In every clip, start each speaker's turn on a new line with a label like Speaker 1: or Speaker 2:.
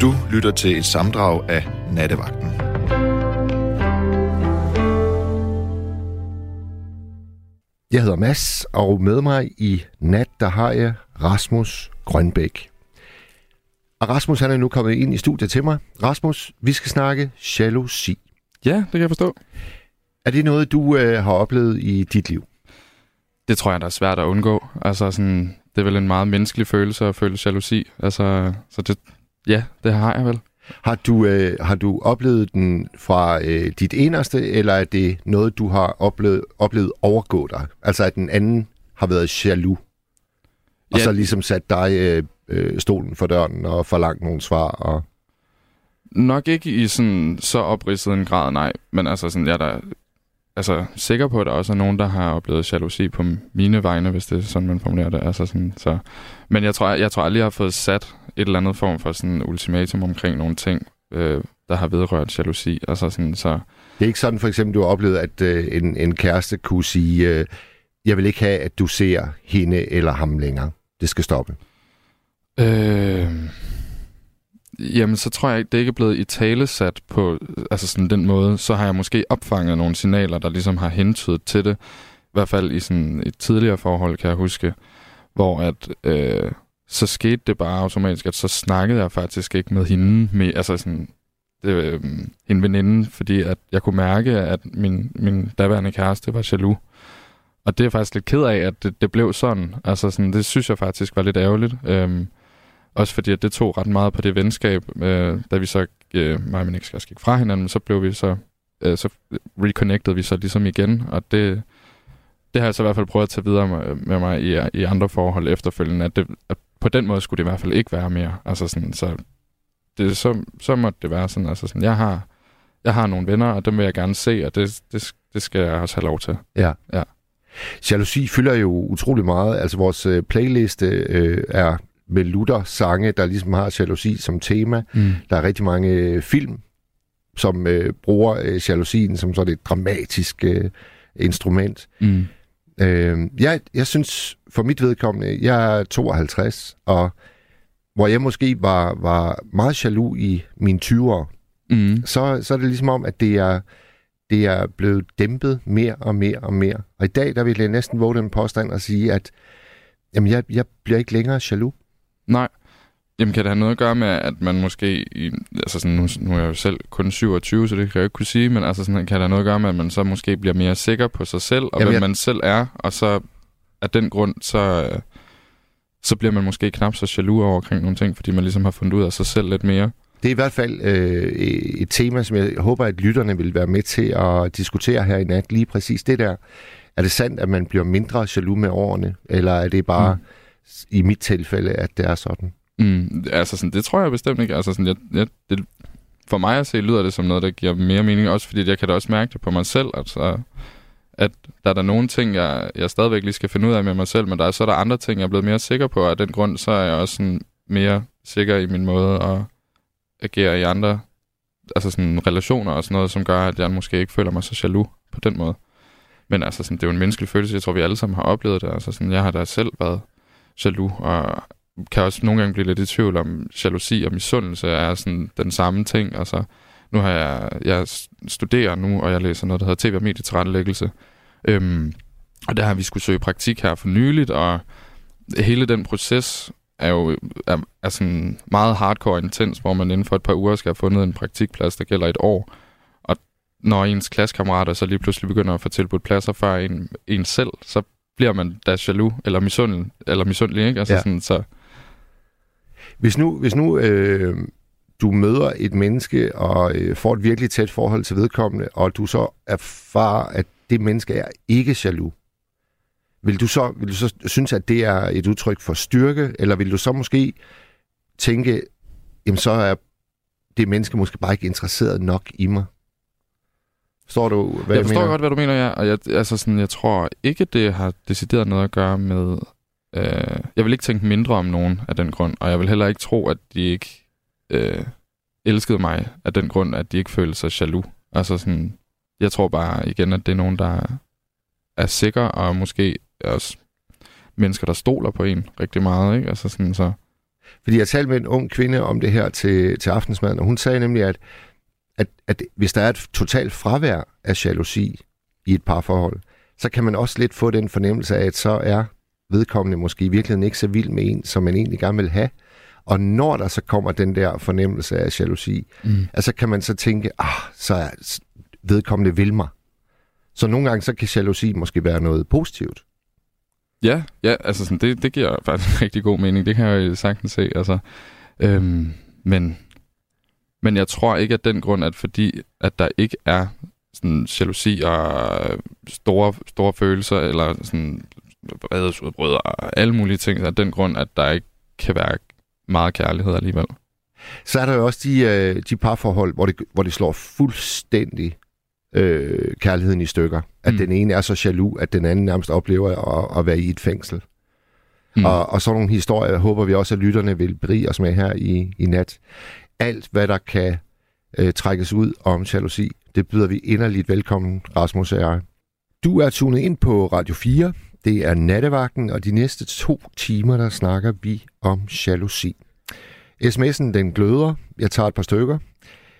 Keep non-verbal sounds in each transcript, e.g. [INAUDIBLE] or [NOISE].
Speaker 1: Du lytter til et samdrag af Nattevagten.
Speaker 2: Jeg hedder Mads, og med mig i nat, der har jeg Rasmus Grønbæk. Og Rasmus han er nu kommet ind i studiet til mig. Rasmus, vi skal snakke jalousi.
Speaker 3: Ja, det kan jeg forstå.
Speaker 2: Er det noget, du øh, har oplevet i dit liv?
Speaker 3: Det tror jeg, der er svært at undgå. Altså sådan, det er vel en meget menneskelig følelse at føle jalousi. Altså, så det, ja, det har jeg vel.
Speaker 2: Har du, øh, har du oplevet den fra øh, dit eneste, eller er det noget, du har oplevet, oplevet overgå dig? Altså at den anden har været jaloux, og
Speaker 3: Ja.
Speaker 2: så ligesom sat dig øh, øh, stolen for døren og forlangt nogle svar? Og...
Speaker 3: Nok ikke i sådan så opridset en grad, nej. Men altså, sådan, jeg er da altså, sikker på, at der også er nogen, der har oplevet jalousi på mine vegne, hvis det er sådan, man formulerer det. Altså, sådan, så. Men jeg tror, jeg tror aldrig, jeg har fået sat et eller andet form for sådan ultimatum omkring nogle ting, øh, der har vedrørt jalousi. Altså, sådan, så
Speaker 2: Det er ikke sådan for eksempel, du har oplevet, at øh, en, en kæreste kunne sige, øh, jeg vil ikke have, at du ser hende eller ham længere. Det skal stoppe.
Speaker 3: Øh, jamen, så tror jeg ikke, det ikke er blevet i tale sat på altså sådan den måde. Så har jeg måske opfanget nogle signaler, der ligesom har hentydet til det. I hvert fald i sådan et tidligere forhold, kan jeg huske, hvor at, øh, så skete det bare automatisk, at så snakkede jeg faktisk ikke med hende, med, altså sådan, det, øh, en veninde, fordi at jeg kunne mærke, at min, min daværende kæreste var jaloux. Og det er jeg faktisk lidt ked af, at det, det blev sådan. Altså sådan, det synes jeg faktisk var lidt ærgerligt. Øhm, også fordi, at det tog ret meget på det venskab. Øh, da vi så, øh, mig og min ekskæreste gik fra hinanden, så blev vi så, øh, så reconnected vi så ligesom igen. Og det, det har jeg så i hvert fald prøvet at tage videre med, med mig i, i andre forhold efterfølgende, at, det, at på den måde skulle det i hvert fald ikke være mere. Altså sådan, så, det, så, så måtte det være sådan, altså sådan, jeg har, jeg har nogle venner, og dem vil jeg gerne se, og det, det, det skal jeg også have lov til.
Speaker 2: Ja.
Speaker 3: Ja.
Speaker 2: Jalousi fylder jo utrolig meget. Altså vores øh, playliste øh, er med Luther sange, der ligesom har jalousi som tema.
Speaker 3: Mm.
Speaker 2: Der er rigtig mange øh, film, som øh, bruger øh, jalousien som sådan et dramatisk øh, instrument.
Speaker 3: Mm.
Speaker 2: Øh, jeg, jeg synes, for mit vedkommende, jeg er 52, og hvor jeg måske var, var meget jaloux i mine 20'ere,
Speaker 3: Mm.
Speaker 2: så, så er det ligesom om, at det er, det er blevet dæmpet mere og mere og mere. Og i dag, der vil jeg næsten våge den påstand og sige, at jamen, jeg, jeg bliver ikke længere jaloux.
Speaker 3: Nej. Jamen, kan det have noget at gøre med, at man måske... I, altså sådan, nu, nu er jeg jo selv kun 27, så det kan jeg jo ikke kunne sige, men altså sådan, kan det have noget at gøre med, at man så måske bliver mere sikker på sig selv, og
Speaker 2: Jamen,
Speaker 3: hvem
Speaker 2: jeg-
Speaker 3: man selv er, og så af den grund, så, så bliver man måske knap så jaloux over omkring nogle ting, fordi man ligesom har fundet ud af sig selv lidt mere.
Speaker 2: Det er i hvert fald øh, et tema, som jeg håber, at lytterne vil være med til at diskutere her i nat. Lige præcis det der. Er det sandt, at man bliver mindre jaloux med årene? Eller er det bare
Speaker 3: Mm
Speaker 2: i mit tilfælde, at det er sådan?
Speaker 3: Mm, altså sådan, det tror jeg bestemt ikke. Altså sådan, jeg, jeg, det, for mig at se, lyder det som noget, der giver mere mening, også fordi jeg kan da også mærke det på mig selv, altså, at der er der nogle ting, jeg, jeg stadigvæk lige skal finde ud af med mig selv, men der er så er der andre ting, jeg er blevet mere sikker på, og af den grund, så er jeg også sådan mere sikker i min måde at agere i andre altså sådan relationer og sådan noget, som gør, at jeg måske ikke føler mig så jaloux på den måde. Men altså, sådan, det er jo en menneskelig følelse. Jeg tror, vi alle sammen har oplevet det. Altså, sådan, jeg har da selv været jaloux, og kan også nogle gange blive lidt i tvivl om jalousi og misundelse er sådan den samme ting. Altså, nu har jeg, jeg studerer nu, og jeg læser noget, der hedder TV- og medietilrettelæggelse. Øhm, og der har vi skulle søge praktik her for nyligt, og hele den proces er jo er, er sådan meget hardcore og intens, hvor man inden for et par uger skal have fundet en praktikplads, der gælder et år. Og når ens klassekammerater så lige pludselig begynder at få tilbudt pladser før en, en selv, så bliver man da jaloux eller misundelig, eller misundelig ikke? Altså
Speaker 2: Ja.
Speaker 3: sådan, så,
Speaker 2: Hvis nu, hvis nu øh, du møder et menneske og øh, får et virkelig tæt forhold til vedkommende, og du så erfarer, at det menneske er ikke jaloux, vil du så, vil du så synes, at det er et udtryk for styrke, eller vil du så måske tænke, jamen så er det menneske måske bare ikke interesseret nok i mig? Forstår du, hvad
Speaker 3: jeg
Speaker 2: jeg,
Speaker 3: forstår
Speaker 2: mener?
Speaker 3: godt, hvad du mener, ja. Og jeg, altså sådan, jeg tror ikke, det har decideret noget at gøre med... Øh, jeg vil ikke tænke mindre om nogen af den grund, og jeg vil heller ikke tro, at de ikke øh, elskede mig af den grund, at de ikke følte sig jaloux. Altså sådan, jeg tror bare igen, at det er nogen, der er sikre, og måske også mennesker, der stoler på en rigtig meget, ikke? Altså sådan, så...
Speaker 2: Fordi jeg talte med en ung kvinde om det her til, til aftensmaden, og hun sagde nemlig, at, at, at hvis der er et totalt fravær af jalousi i et parforhold, så kan man også lidt få den fornemmelse af, at så er vedkommende måske i virkeligheden ikke så vild med en, som man egentlig gerne vil have. Og når der så kommer den der fornemmelse af jalousi, mm. altså kan man så tænke, ah, så er vedkommende vil mig. Så nogle gange så kan jalousi måske være noget positivt.
Speaker 3: Ja, ja altså sådan, det, det giver faktisk [LAUGHS] rigtig god mening. Det kan jeg jo sagtens se. Altså, øhm, men, men jeg tror ikke, at den grund, at fordi at der ikke er sådan jalousi og store, store følelser, eller sådan vredesudbrud og alle mulige ting, så er den grund, at der ikke kan være meget kærlighed alligevel.
Speaker 2: Så er der jo også de, øh, de parforhold, hvor det, hvor det slår fuldstændig øh, kærligheden i stykker. At mm. den ene er så jaloux, at den anden nærmest oplever at, at være i et fængsel. Mm. Og, og sådan nogle historier håber vi også, at lytterne vil berige os med her i, i nat. Alt, hvad der kan øh, trækkes ud om jalousi, det byder vi inderligt velkommen, Rasmus og jeg. Du er tunet ind på Radio 4. Det er nattevagten, og de næste to timer, der snakker vi om jalousi. SMS'en, den gløder. Jeg tager et par stykker.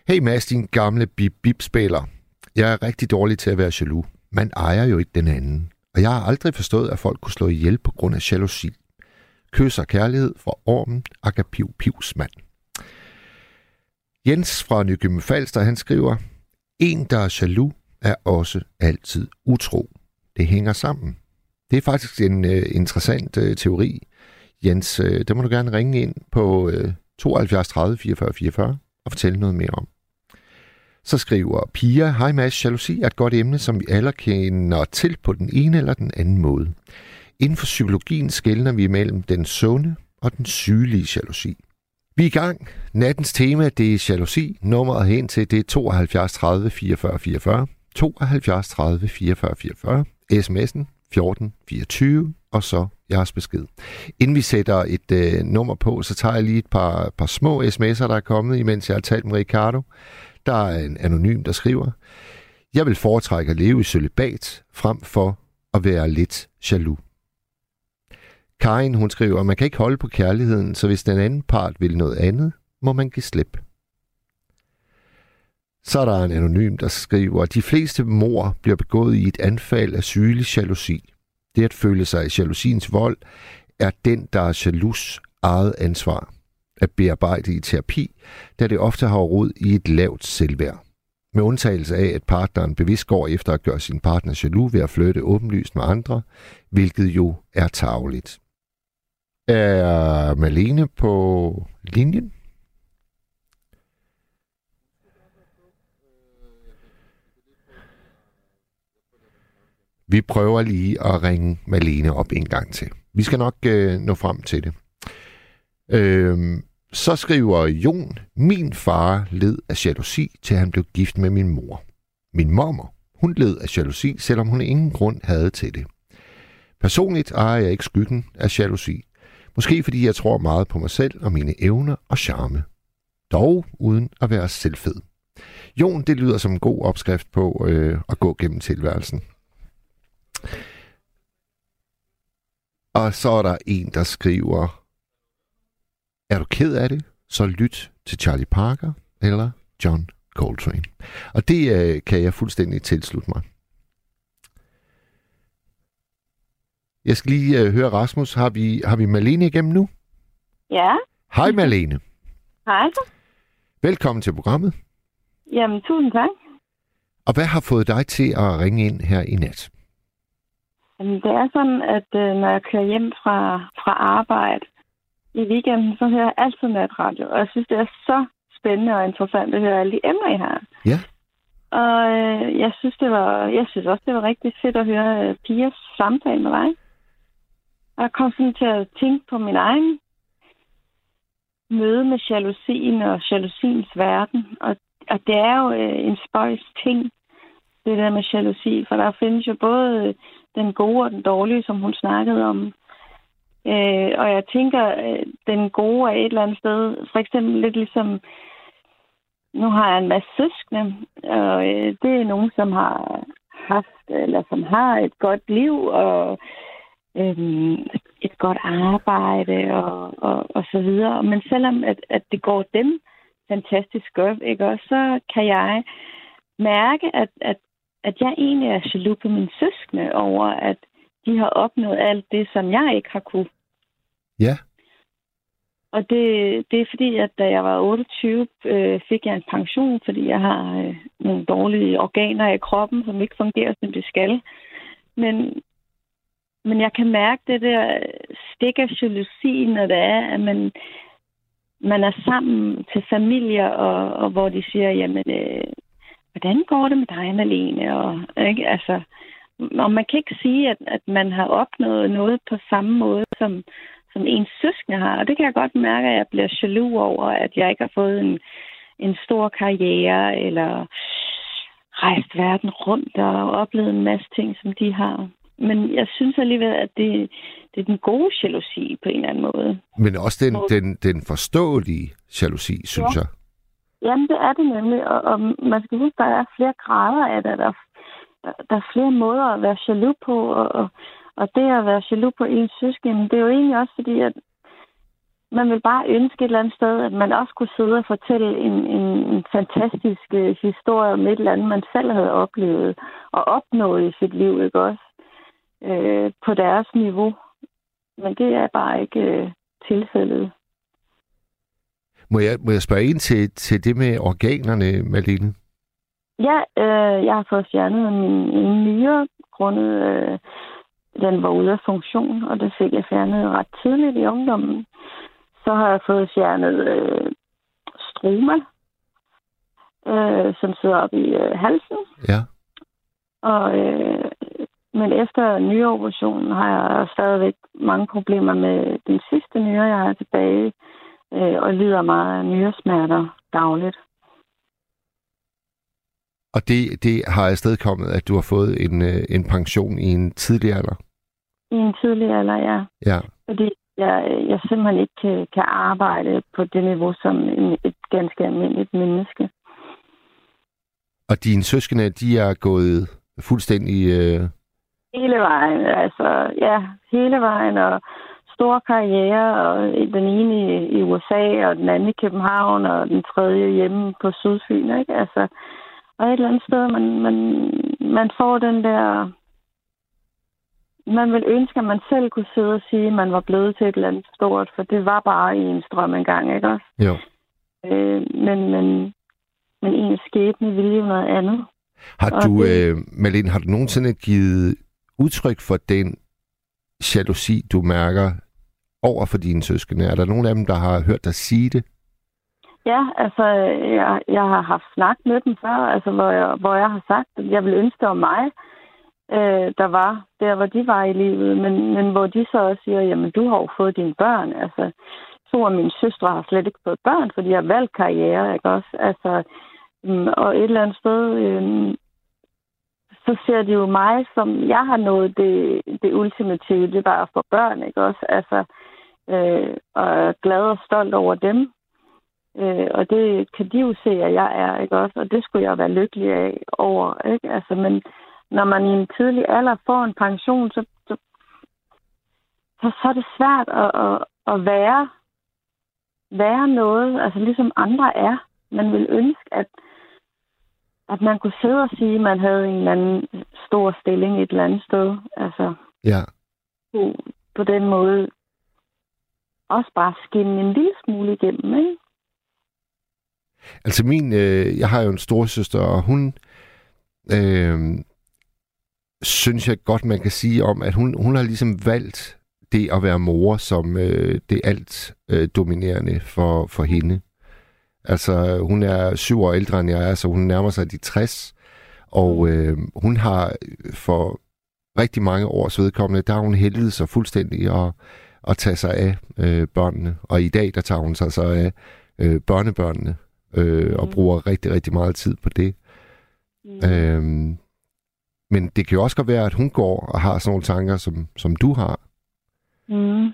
Speaker 2: Hey Mads, din gamle bip-bip-spiller. Jeg er rigtig dårlig til at være jaloux. Man ejer jo ikke den anden. Og jeg har aldrig forstået, at folk kunne slå ihjel på grund af jalousi. Kys og kærlighed fra ormen Agapiv Pivs mand. Jens fra Nykøben Falster, han skriver, En, der er jaloux, er også altid utro. Det hænger sammen. Det er faktisk en uh, interessant uh, teori. Jens, øh, uh, det må du gerne ringe ind på uh, 72 30 44 44 og fortælle noget mere om. Så skriver Pia, Hej Mads, jalousi er et godt emne, som vi alle kender til på den ene eller den anden måde. Inden for psykologien skældner vi mellem den sunde og den sygelige jalousi. Vi er i gang. Nattens tema, det er jalousi. Nummeret hen til, det er 72 30 44 44. 72 30 44 44. SMS'en 14 24, og så jeres besked. Inden vi sætter et øh, nummer på, så tager jeg lige et par, par små sms'er, der er kommet, imens jeg har talt med Ricardo. Der er en anonym, der skriver, Jeg vil foretrække at leve i celibat, frem for at være lidt jaloux. Karin, hun skriver, man kan ikke holde på kærligheden, så hvis den anden part vil noget andet, må man give slip. Så er der en anonym, der skriver, at de fleste mor bliver begået i et anfald af sygelig jalousi. Det at føle sig i jalousiens vold er den, der er jaloux eget ansvar at bearbejde i terapi, da det ofte har rod i et lavt selvværd. Med undtagelse af, at partneren bevidst går efter at gøre sin partner jaloux ved at flytte åbenlyst med andre, hvilket jo er tageligt. Er Malene på linjen? Vi prøver lige at ringe Malene op en gang til. Vi skal nok øh, nå frem til det. Øhm, så skriver Jon, min far led af jalousi, til han blev gift med min mor. Min mormor, hun led af jalousi, selvom hun ingen grund havde til det. Personligt ejer jeg ikke skyggen af jalousi. Måske fordi jeg tror meget på mig selv og mine evner og charme. Dog uden at være selvfed. Jon, det lyder som en god opskrift på øh, at gå gennem tilværelsen. Og så er der en, der skriver, er du ked af det, så lyt til Charlie Parker eller John Coltrane. Og det øh, kan jeg fuldstændig tilslutte mig. Jeg skal lige øh, høre, Rasmus, har vi, har vi Malene igennem nu?
Speaker 4: Ja.
Speaker 2: Hej Malene.
Speaker 4: Hej.
Speaker 2: Velkommen til programmet.
Speaker 4: Jamen, tusind tak.
Speaker 2: Og hvad har fået dig til at ringe ind her i nat?
Speaker 4: Jamen, det er sådan, at øh, når jeg kører hjem fra, fra arbejde, i weekenden, så hører jeg altid natradio, og jeg synes, det er så spændende og interessant at høre alle de emner, I har.
Speaker 2: Ja.
Speaker 4: Og øh, jeg synes, det var, jeg synes også, det var rigtig fedt at høre øh, Pias samtale med dig. Og jeg kom sådan til at tænke på min egen møde med jalousien og jalousiens verden. Og, og det er jo øh, en spøjs ting, det der med jalousi, for der findes jo både øh, den gode og den dårlige, som hun snakkede om. Øh, og jeg tænker, øh, den gode er et eller andet sted, for eksempel lidt ligesom, nu har jeg en masse søskende, og øh, det er nogen, som har haft, eller som har et godt liv, og øhm, et godt arbejde og, og, og så videre. Men selvom at, at det går dem fantastisk godt, ikke også, så kan jeg mærke, at, at, at jeg egentlig er jaloux på mine søskende over, at de har opnået alt det, som jeg ikke har kunne.
Speaker 2: Ja.
Speaker 4: Og det, det er fordi, at da jeg var 28, øh, fik jeg en pension, fordi jeg har øh, nogle dårlige organer i kroppen, som ikke fungerer, som de skal. Men, men jeg kan mærke det der stik af jalousi, når det er, at man, man er sammen til familier, og, og hvor de siger, jamen, øh, hvordan går det med dig, Malene? Og, ikke? Altså, og man kan ikke sige, at, at man har opnået noget på samme måde, som, som ens søskende har. Og det kan jeg godt mærke, at jeg bliver jaloux over, at jeg ikke har fået en, en stor karriere, eller rejst verden rundt og oplevet en masse ting, som de har. Men jeg synes alligevel, at det, det er den gode jalousi på en eller anden måde.
Speaker 2: Men også den, den, den forståelige jalousi, synes
Speaker 4: Ja.
Speaker 2: jeg.
Speaker 4: Jamen, det er det nemlig. Og, og man skal huske, der er flere grader af det. Der, der, der er flere måder at være jaloux på. Og, og, og det at være jaloux på ens søskende, det er jo egentlig også fordi, at man vil bare ønske et eller andet sted, at man også kunne sidde og fortælle en, en, en fantastisk øh, historie om et eller andet, man selv havde oplevet og opnået i sit liv, ikke også? Øh, på deres niveau. Men det er bare ikke øh, tilfældet.
Speaker 2: Må jeg, må jeg spørge ind til, til det med organerne, Malene?
Speaker 4: Ja, øh, jeg har fået fjernet min en nyre, grundet øh, den var ude af funktion, og det fik jeg fjernet ret tidligt i ungdommen. Så har jeg fået fjernet øh, stroma, øh, som sidder op i øh, halsen.
Speaker 2: Ja.
Speaker 4: Og, øh, men efter nyreoperationen har jeg stadigvæk mange problemer med den sidste nyre, jeg har tilbage, øh, og lider meget af nyresmerter dagligt.
Speaker 2: Og det, det har afstedkommet, at du har fået en, øh, en pension i en tidlig alder.
Speaker 4: I en tidlig alder, ja.
Speaker 2: Ja.
Speaker 4: Fordi jeg, jeg simpelthen ikke kan, kan arbejde på det niveau som en, et ganske almindeligt menneske.
Speaker 2: Og dine søskende, de er gået fuldstændig... Øh,
Speaker 4: Hele vejen, altså ja, hele vejen, og store karriere, og den ene i, USA, og den anden i København, og den tredje hjemme på Sydfyn, ikke? Altså, og et eller andet sted, man, man, man får den der... Man vil ønske, at man selv kunne sidde og sige, at man var blevet til et eller andet stort, for det var bare i en strøm engang, ikke også?
Speaker 2: jo.
Speaker 4: Øh, men, men, men ens skæbne ville jo noget andet.
Speaker 2: Har du,
Speaker 4: det-
Speaker 2: øh, Malene, har du nogensinde givet udtryk for den jalousi, du mærker over for dine søskende? Er der nogen af dem, der har hørt dig sige det?
Speaker 4: Ja, altså, jeg, jeg har haft snak med dem før, altså, hvor, jeg, hvor jeg har sagt, at jeg vil ønske, om mig, øh, der var der, hvor de var i livet, men, men hvor de så også siger, jamen, du har jo fået dine børn, altså, to af mine søstre har slet ikke fået børn, fordi jeg har valgt karriere, ikke også? Altså, mm, og et eller andet sted, øh, så ser de jo mig som, jeg har nået det, det ultimative, det var at få børn, ikke også? Altså, øh, og er glad og stolt over dem. Øh, og det kan de jo se, at jeg er, ikke også? Og det skulle jeg være lykkelig af over, ikke? Altså, men når man i en tidlig alder får en pension, så, så, så, så er det svært at, at, at være, være noget, altså ligesom andre er. Man vil ønske, at, at man kunne sidde og sige, at man havde en eller anden stor stilling et eller andet sted. Altså,
Speaker 2: Ja.
Speaker 4: på, den måde også bare skinne en lille smule igennem, ikke?
Speaker 2: Altså min, øh, jeg har jo en storsøster, og hun øh, synes jeg godt, man kan sige om, at hun, hun har ligesom valgt det at være mor som øh, det alt øh, dominerende for, for hende. Altså hun er syv år ældre end jeg er, så hun nærmer sig de 60, og øh, hun har for rigtig mange års vedkommende, der har hun heldet sig fuldstændig at, at tage sig af øh, børnene. Og i dag, der tager hun sig så af øh, børnebørnene øh, og
Speaker 4: Mm.
Speaker 2: bruger rigtig, rigtig meget tid på det.
Speaker 4: Mm.
Speaker 2: Øhm, men det kan jo også godt være, at hun går og har sådan nogle tanker, som, som du har.
Speaker 4: Mm.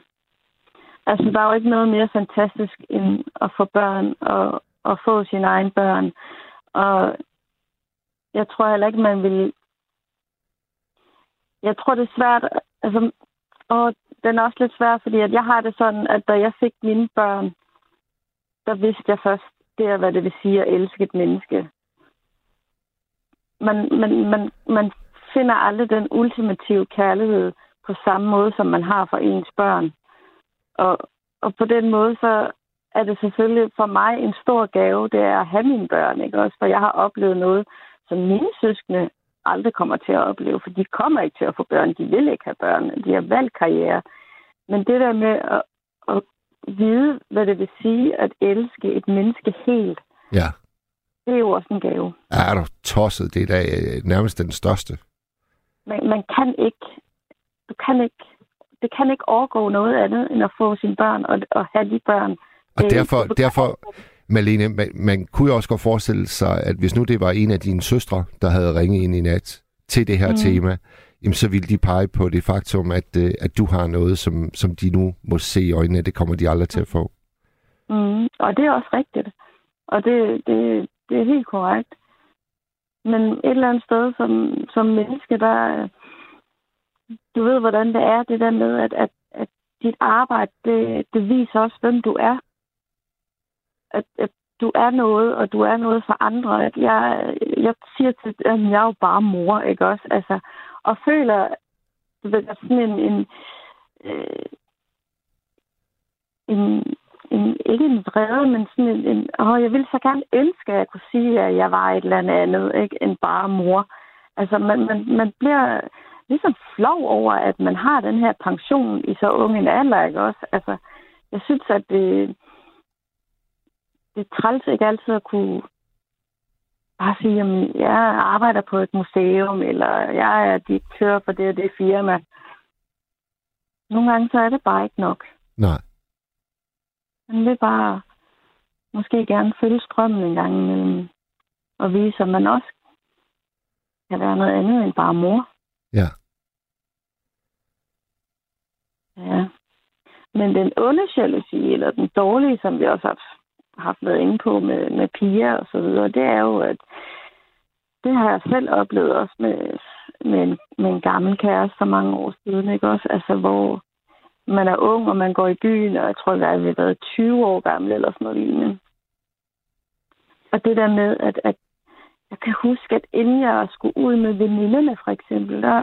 Speaker 4: Altså, der er jo ikke noget mere fantastisk end at få børn og, og få sine egne børn. Og jeg tror heller ikke, man vil... Jeg tror, det er svært... Altså, Og den er også lidt svær, fordi at jeg har det sådan, at da jeg fik mine børn, der vidste jeg først, det er, hvad det vil sige at elske et menneske. Man, man, man, man finder aldrig den ultimative kærlighed på samme måde, som man har for ens børn. Og, og på den måde, så er det selvfølgelig for mig en stor gave, det er at have mine børn, ikke også? For jeg har oplevet noget, som mine søskende aldrig kommer til at opleve, for de kommer ikke til at få børn, de vil ikke have børn, de har valgt karriere. Men det der med at, at vide, hvad det vil sige at elske et menneske helt,
Speaker 2: Ja.
Speaker 4: det er jo også en gave.
Speaker 2: Ja, er du tosset? Det er da øh, nærmest den største.
Speaker 4: Man, man kan ikke, du kan ikke, det kan ikke overgå noget andet, end at få sine børn og, og have de børn.
Speaker 2: Og derfor,
Speaker 4: kan-
Speaker 2: derfor Malene, man, man kunne jo også godt forestille sig, at hvis nu det var en af dine søstre, der havde ringet ind i nat til det her mm.
Speaker 4: Mm.
Speaker 2: tema, jamen så ville de pege på det faktum, at, øh, at du har noget, som, som de nu må se i øjnene. Det kommer de aldrig til at få.
Speaker 4: Mm, og det er også rigtigt. Og det, det, det er helt korrekt. Men et eller andet sted som, som menneske, der... Du ved, hvordan det er, det der med, at, at, at dit arbejde, det, det viser også, hvem du er. At, at du er noget, og du er noget for andre. At jeg, jeg siger til at jeg er jo bare mor, ikke også? Altså, og føler, du ved, der er sådan en, en, øh, en, en, ikke en vrede, men sådan en, en åh, jeg ville så gerne ønske, at jeg kunne sige, at jeg var et eller andet, ikke, end bare mor. Altså, man, man, man bliver ligesom flov over, at man har den her pension i så ung en alder, ikke også? Altså, jeg synes, at det, det er træls ikke altid at kunne bare sige, at jeg arbejder på et museum, eller jeg er direktør for det og det firma. Nogle gange så er det bare ikke nok.
Speaker 2: Nej.
Speaker 4: Man vil bare måske gerne følge strømmen en gang imellem, og vise, at man også kan være noget andet end bare mor.
Speaker 2: Ja.
Speaker 4: Ja. Men den onde jalousi, eller den dårlige, som vi også har haft været inde på med, med piger og så videre, det er jo, at det har jeg selv oplevet også med, med, en, med en gammel kæreste for mange år siden, ikke også? Altså, hvor man er ung, og man går i byen, og jeg tror, at vi har været 20 år gammel, eller sådan noget lignende. Og det der med, at, at jeg kan huske, at inden jeg skulle ud med veninderne, for eksempel, der,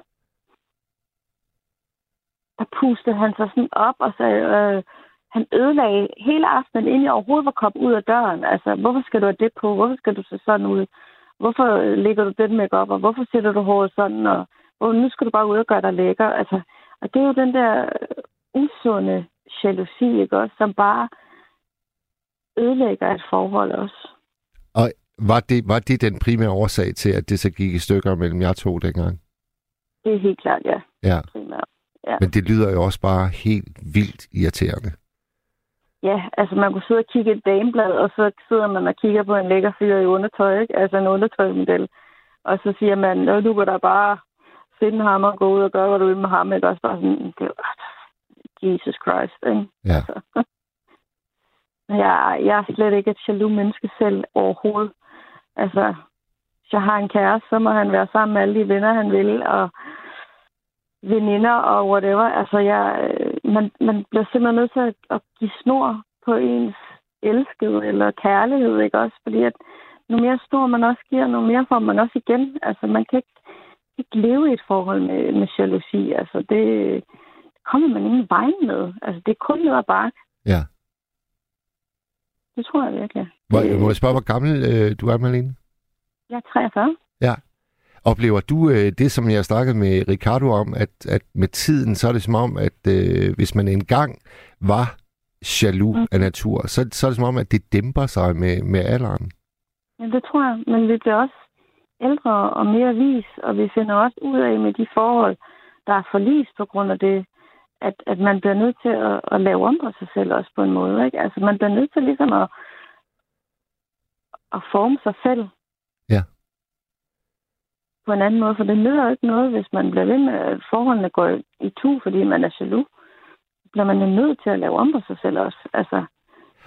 Speaker 4: der pustede han sig sådan op og sagde, øh, han ødelagde hele aftenen, inden jeg overhovedet var kommet ud af døren. Altså, hvorfor skal du have det på? Hvorfor skal du se sådan ud? Hvorfor lægger du den make op? Og hvorfor sætter du håret sådan? Og hvor, nu skal du bare ud og gøre dig lækker. Altså, og det er jo den der usunde jalousi, ikke også? Som bare ødelægger et forhold også.
Speaker 2: Og var det, var det den primære årsag til, at det så gik i stykker mellem jer to dengang?
Speaker 4: Det er helt klart, ja.
Speaker 2: Ja.
Speaker 4: Primært. Ja.
Speaker 2: Men det lyder jo også bare helt vildt irriterende.
Speaker 4: Ja, altså man kunne sidde og kigge et dameblad, og så sidder man og kigger på en lækker fyr i undertøj, ikke? altså en undertøjmodel. Og så siger man, Nå, du kan da bare finde ham og gå ud og gøre, hvad du vil med ham. Ikke? Også bare sådan, det jo, Jesus Christ. Ikke?
Speaker 2: Ja.
Speaker 4: Så. [LAUGHS] Jeg, jeg er slet ikke et jaloux menneske selv overhovedet. Altså, hvis jeg har en kæreste, så må han være sammen med alle de venner, han vil, og veninder og whatever. Altså, jeg, man, man bliver simpelthen nødt til at, at give snor på ens elskede eller kærlighed, ikke også? Fordi at nu mere snor man også giver, nu mere får man også igen. Altså, man kan ikke, ikke leve i et forhold med, med jalousi. Altså, det kommer man ingen vej med. Altså, det er kun ad bakke.
Speaker 2: Ja.
Speaker 4: Det tror jeg virkelig.
Speaker 2: Må,
Speaker 4: Det-
Speaker 2: må jeg spørge, hvor gammel øh, du er, Malene?
Speaker 4: Jeg er 43.
Speaker 2: Oplever du øh, det, som jeg snakkede med Ricardo om, at, at med tiden, så er det som om, at øh, hvis man engang var jaloux
Speaker 4: Mm.
Speaker 2: af natur, så, så er det som om, at det dæmper sig med, med alderen.
Speaker 4: Ja, det tror jeg. Men vi bliver også ældre og mere vis, og vi finder også ud af med de forhold, der er forlist på grund af det, at, at man bliver nødt til at, at lave om på sig selv også på en måde. Ikke? Altså man bliver nødt til ligesom at, at forme sig selv. På en anden måde, for det nytter ikke noget, hvis man bliver ved med, at forholdene går i- tu, fordi man er jaloux. Bliver man jo nødt til at lave om på sig selv også. Altså,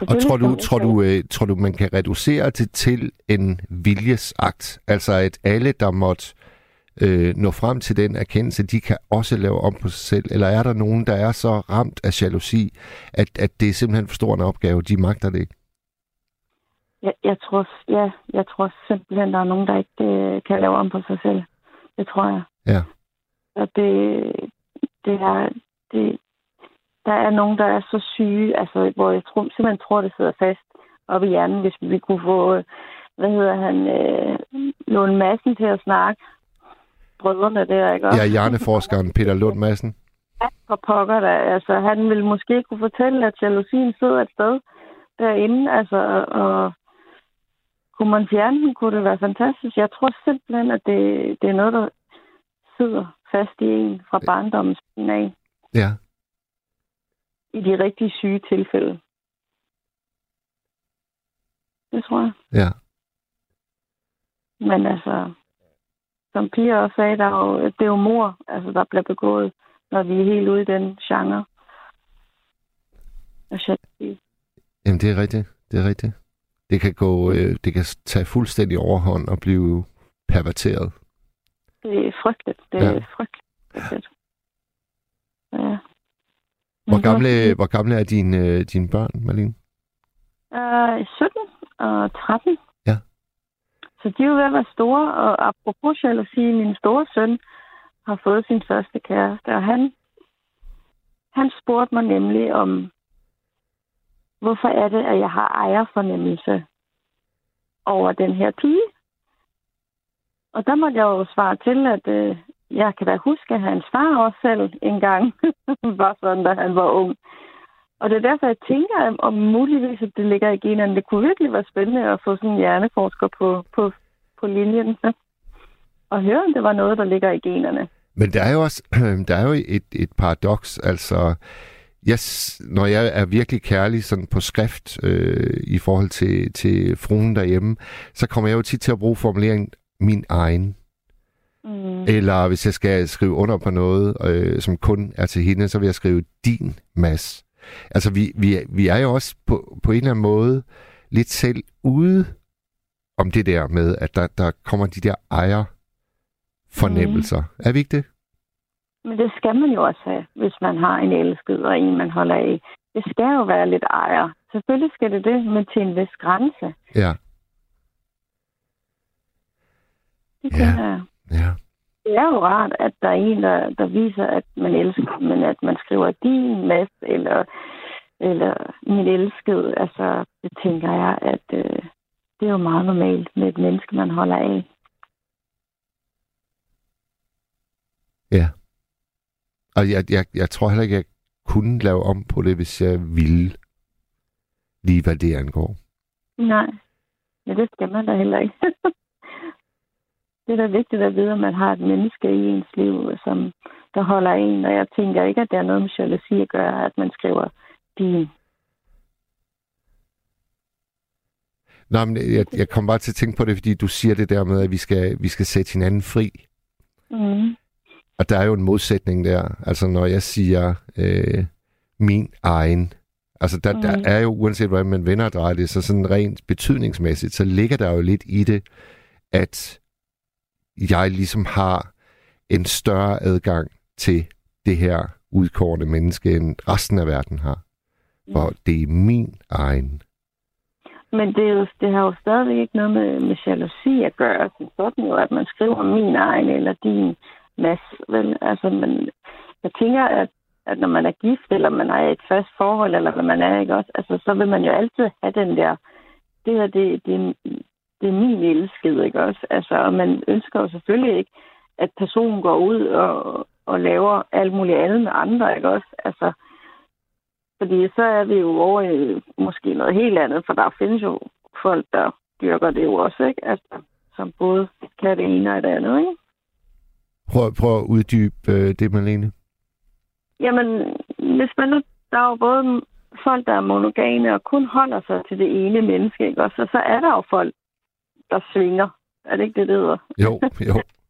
Speaker 2: Og tror du,
Speaker 4: selvfølgelig
Speaker 2: tror, du, øh, tror du, man kan reducere det til en viljesakt? Altså, at alle, der måtte øh, nå frem til den erkendelse, de kan også lave om på sig selv? Eller er der nogen, der er så ramt af jalousi, at, at det er simpelthen for stor en opgave, de magter det ikke?
Speaker 4: Jeg, jeg, tror, ja, jeg tror simpelthen, der er nogen, der ikke øh, kan lave om på sig selv. Det tror jeg.
Speaker 2: Ja.
Speaker 4: Og det, det er, det, der er nogen, der er så syge, altså, hvor jeg tror, simpelthen tror, det sidder fast op i hjernen, hvis vi kunne få, hvad hedder han, øh, Lund Madsen til at snakke. Brødrene der, ikke også?
Speaker 2: Ja, hjerneforskeren Peter Lund Madsen.
Speaker 4: Ja, for pokker der. Altså, han ville måske kunne fortælle, at jalousien sidder et sted derinde, altså, og kunne man fjerne den, kunne det være fantastisk. Jeg tror simpelthen, at det, det er noget, der sidder fast i en fra barndommens af.
Speaker 2: Ja.
Speaker 4: I de rigtig syge tilfælde. Det tror jeg.
Speaker 2: Ja.
Speaker 4: Men altså, som Pia også sagde, der er jo, det er jo mor, altså, der bliver begået, når vi er helt ude i den genre.
Speaker 2: Jamen, det er rigtigt. Det er rigtigt. Det kan gå, øh, det kan tage fuldstændig overhånd og blive perverteret.
Speaker 4: Det er frygteligt. Det er ja. frygteligt. Ja.
Speaker 2: Hvor gamle, hvor gamle er dine, øh, dine børn, Malene?
Speaker 4: Uh, 17 og 13.
Speaker 2: Ja.
Speaker 4: Så de er jo ved at være store, og apropos sige, min store søn har fået sin første kæreste, og han, han spurgte mig nemlig om, hvorfor er det, at jeg har ejerfornemmelse over den her pige? Og der måtte jeg jo svare til, at øh, jeg kan da huske, at hans far også selv engang [LAUGHS] var sådan, da han var ung. Og det er derfor, jeg tænker, om muligvis, at det ligger i generne. Det kunne virkelig være spændende at få sådan en hjerneforsker på, på, på linjen. Og høre, om det var noget, der ligger i generne.
Speaker 2: Men der er jo også [CLEARS THROAT] der er jo et, et paradoks. Altså, jeg, når jeg er virkelig kærlig sådan på skrift øh, i forhold til, til fruen derhjemme, så kommer jeg jo tit til at bruge formuleringen min egen. Mm. Eller hvis jeg skal skrive under på noget, øh, som kun er til hende, så vil jeg skrive din mas. Altså, vi, vi, vi er jo også på, på en eller anden måde lidt selv ude om det der med, at der, der kommer de der ejer fornemmelser. Mm. Er vi ikke det?
Speaker 4: Men det skal man jo også have, hvis man har en elsket og en, man holder af. Det skal jo være lidt ejer. Selvfølgelig skal det det, men til en vis grænse.
Speaker 2: Ja.
Speaker 4: Det ja. jeg.
Speaker 2: Ja.
Speaker 4: Det er jo rart, at der er en, der, der viser, at man elsker, men at man skriver din mas, eller, eller min elskede. Altså, det tænker jeg, at øh, det er jo meget normalt med et menneske, man holder af.
Speaker 2: Ja. Og jeg, jeg, jeg tror heller ikke, jeg kunne lave om på det, hvis jeg ville. Lige hvad det angår.
Speaker 4: Nej. Ja, det skal man da heller ikke. [LAUGHS] det er da vigtigt at vide, at man har et menneske i ens liv, som der holder en. Og jeg tænker ikke, at det er noget med jalousi at gøre, at man skriver din.
Speaker 2: Nej, men jeg, jeg kom bare til at tænke på det, fordi du siger det der med, at vi skal, vi skal sætte hinanden fri.
Speaker 4: Mm.
Speaker 2: Og der er jo en modsætning der. Altså når jeg siger øh, min egen, altså der, mm. der er jo, uanset hvordan man vender og drejer det, så sådan rent betydningsmæssigt, så ligger der jo lidt i det, at jeg ligesom har en større adgang til det her udkårende menneske, end resten af verden har. For mm. det er min egen.
Speaker 4: Men det, er jo, det har jo stadigvæk ikke noget med, med jalousi at gøre. Sådan jo, at man skriver min egen eller din masse. Men, Altså, men jeg tænker, at, at når man er gift, eller man er i et fast forhold, eller hvad man er, ikke også, altså, så vil man jo altid have den der, det her, det, det, det er min elskede, ikke også? Altså, og man ønsker jo selvfølgelig ikke, at personen går ud og, og laver alt muligt andet med andre, ikke også? Altså, fordi så er vi jo over i måske noget helt andet, for der findes jo folk, der dyrker det jo også, ikke? Altså, som både kan det ene og det andet, ikke?
Speaker 2: Prøv, prøv at uddybe øh, det, Malene.
Speaker 4: Jamen, hvis man nu, der er jo både folk, der er monogame og kun holder sig til det ene menneske, ikke? Og så, så er der jo folk, der svinger. Er det ikke det, det hedder?
Speaker 2: Jo, jo. [LAUGHS]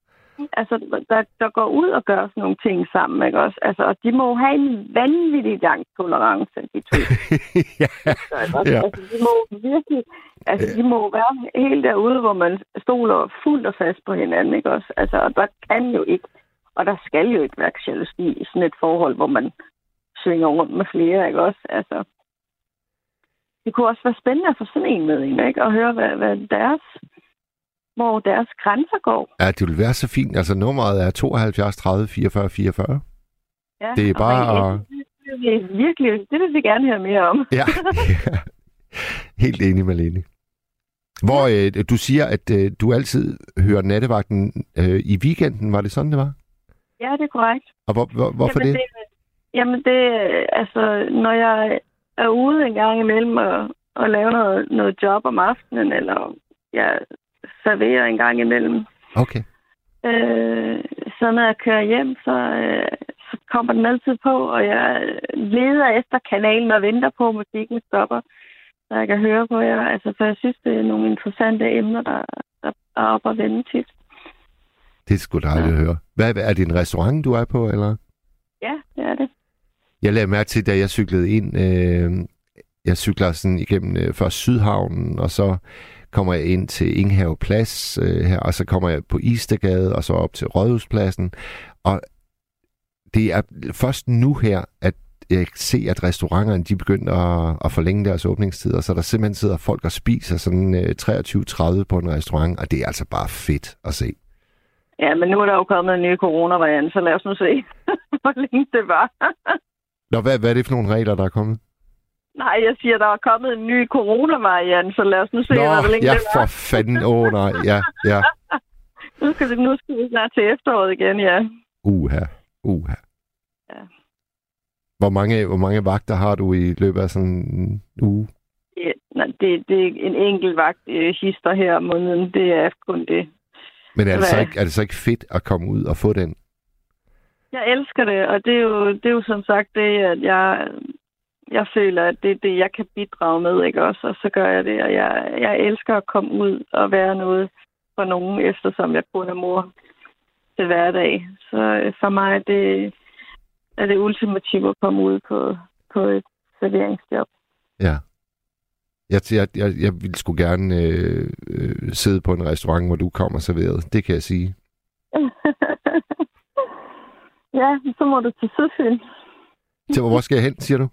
Speaker 4: altså, der, der går ud og gør sådan nogle ting sammen, ikke også? Altså, og de må have en vanvittig lang tolerance, de to. [LAUGHS]
Speaker 2: ja.
Speaker 4: Altså,
Speaker 2: Ja.
Speaker 4: altså, de må virkelig, altså, de må være helt derude, hvor man stoler fuldt og fast på hinanden, ikke også? Altså, og der kan jo ikke, og der skal jo ikke være jalousi i sådan et forhold, hvor man svinger rundt med flere, ikke også? Altså, det kunne også være spændende at få sådan en med ikke? Og høre, hvad, hvad deres, hvor deres grænser går.
Speaker 2: ja, det vil være så fint. Altså, nummeret er 72 30 44 44.
Speaker 4: Ja,
Speaker 2: Det er
Speaker 4: og
Speaker 2: bare-
Speaker 4: hvad- Det vil vi virkelig, det vil vi gerne høre mere om.
Speaker 2: Ja. ja. [LAUGHS] Helt enig, Malene. Hvor øh, du siger, at øh, du altid hører nattevagten øh, i weekenden. Var det sådan, det var?
Speaker 4: Ja, det er korrekt.
Speaker 2: Og hvor, hvor, hvorfor
Speaker 4: jamen,
Speaker 2: det?
Speaker 4: Jamen det, altså, når jeg er ude en gang imellem og, og laver noget, noget job om aftenen, eller jeg serverer en gang imellem,
Speaker 2: Okay.
Speaker 4: øh, så når jeg kører hjem, så, øh, så kommer den altid på, og jeg leder efter kanalen og venter på, at musikken stopper, så jeg kan høre på jer. Altså, for jeg synes, det er nogle interessante emner, der, der er oppe og vende tit.
Speaker 2: Det er sgu dejligt ja. at høre. Hvad, hvad, er det en restaurant, du er på, eller?
Speaker 4: Ja, det er det.
Speaker 2: Jeg lagde mærke til, da jeg cyklede ind, øh, jeg cykler sådan igennem øh, først Sydhavnen, og så kommer jeg ind til Inghave Plads øh, her, og så kommer jeg på Istergade, og så op til Rådhuspladsen. Og det er først nu her, at jeg kan se, at restauranterne de begynder at, at forlænge deres åbningstider, så der simpelthen sidder folk og spiser sådan øh, 23.30 på en restaurant, og det er altså bare fedt at se.
Speaker 4: Ja, men nu er der jo kommet en ny coronavariant, så lad os nu se, [LAUGHS] hvor længe det var.
Speaker 2: Nå, hvad, hvad er det for nogle regler, der er kommet?
Speaker 4: Nej, jeg siger, der er kommet en ny coronavariant, så lad os nu se,
Speaker 2: Nå,
Speaker 4: hvor længe
Speaker 2: ja, for fanden. Åh, oh, nej. Ja, ja. [LAUGHS]
Speaker 4: Nu skal, vi, nu skal vi snart til efteråret igen, ja.
Speaker 2: Uha. Uha.
Speaker 4: Ja.
Speaker 2: Hvor mange, hvor mange vagter har du i løbet af sådan en uge?
Speaker 4: Det, nej, det, det er en enkelt vagt øh, hister her om måneden. Det er kun det.
Speaker 2: Men er det, så
Speaker 4: Hvad?
Speaker 2: ikke, er det så ikke fedt at komme ud og få den?
Speaker 4: Jeg elsker det, og det er jo, det er jo som sagt det, at jeg, jeg føler, at det er det, jeg kan bidrage med, ikke også? Og så gør jeg det, og jeg, jeg elsker at komme ud og være noget for nogen, eftersom jeg kun er mor til hverdag. Så øh, for mig er det, er det ultimativt at komme ud på, på et serveringsjob.
Speaker 2: Ja. Jeg, jeg, jeg, jeg vil sgu gerne øh, øh, sidde på en restaurant, hvor du kommer serveret. Det kan jeg sige. [LAUGHS]
Speaker 4: ja, så må du til Sydfyn.
Speaker 2: Til, hvor skal jeg hen, siger du?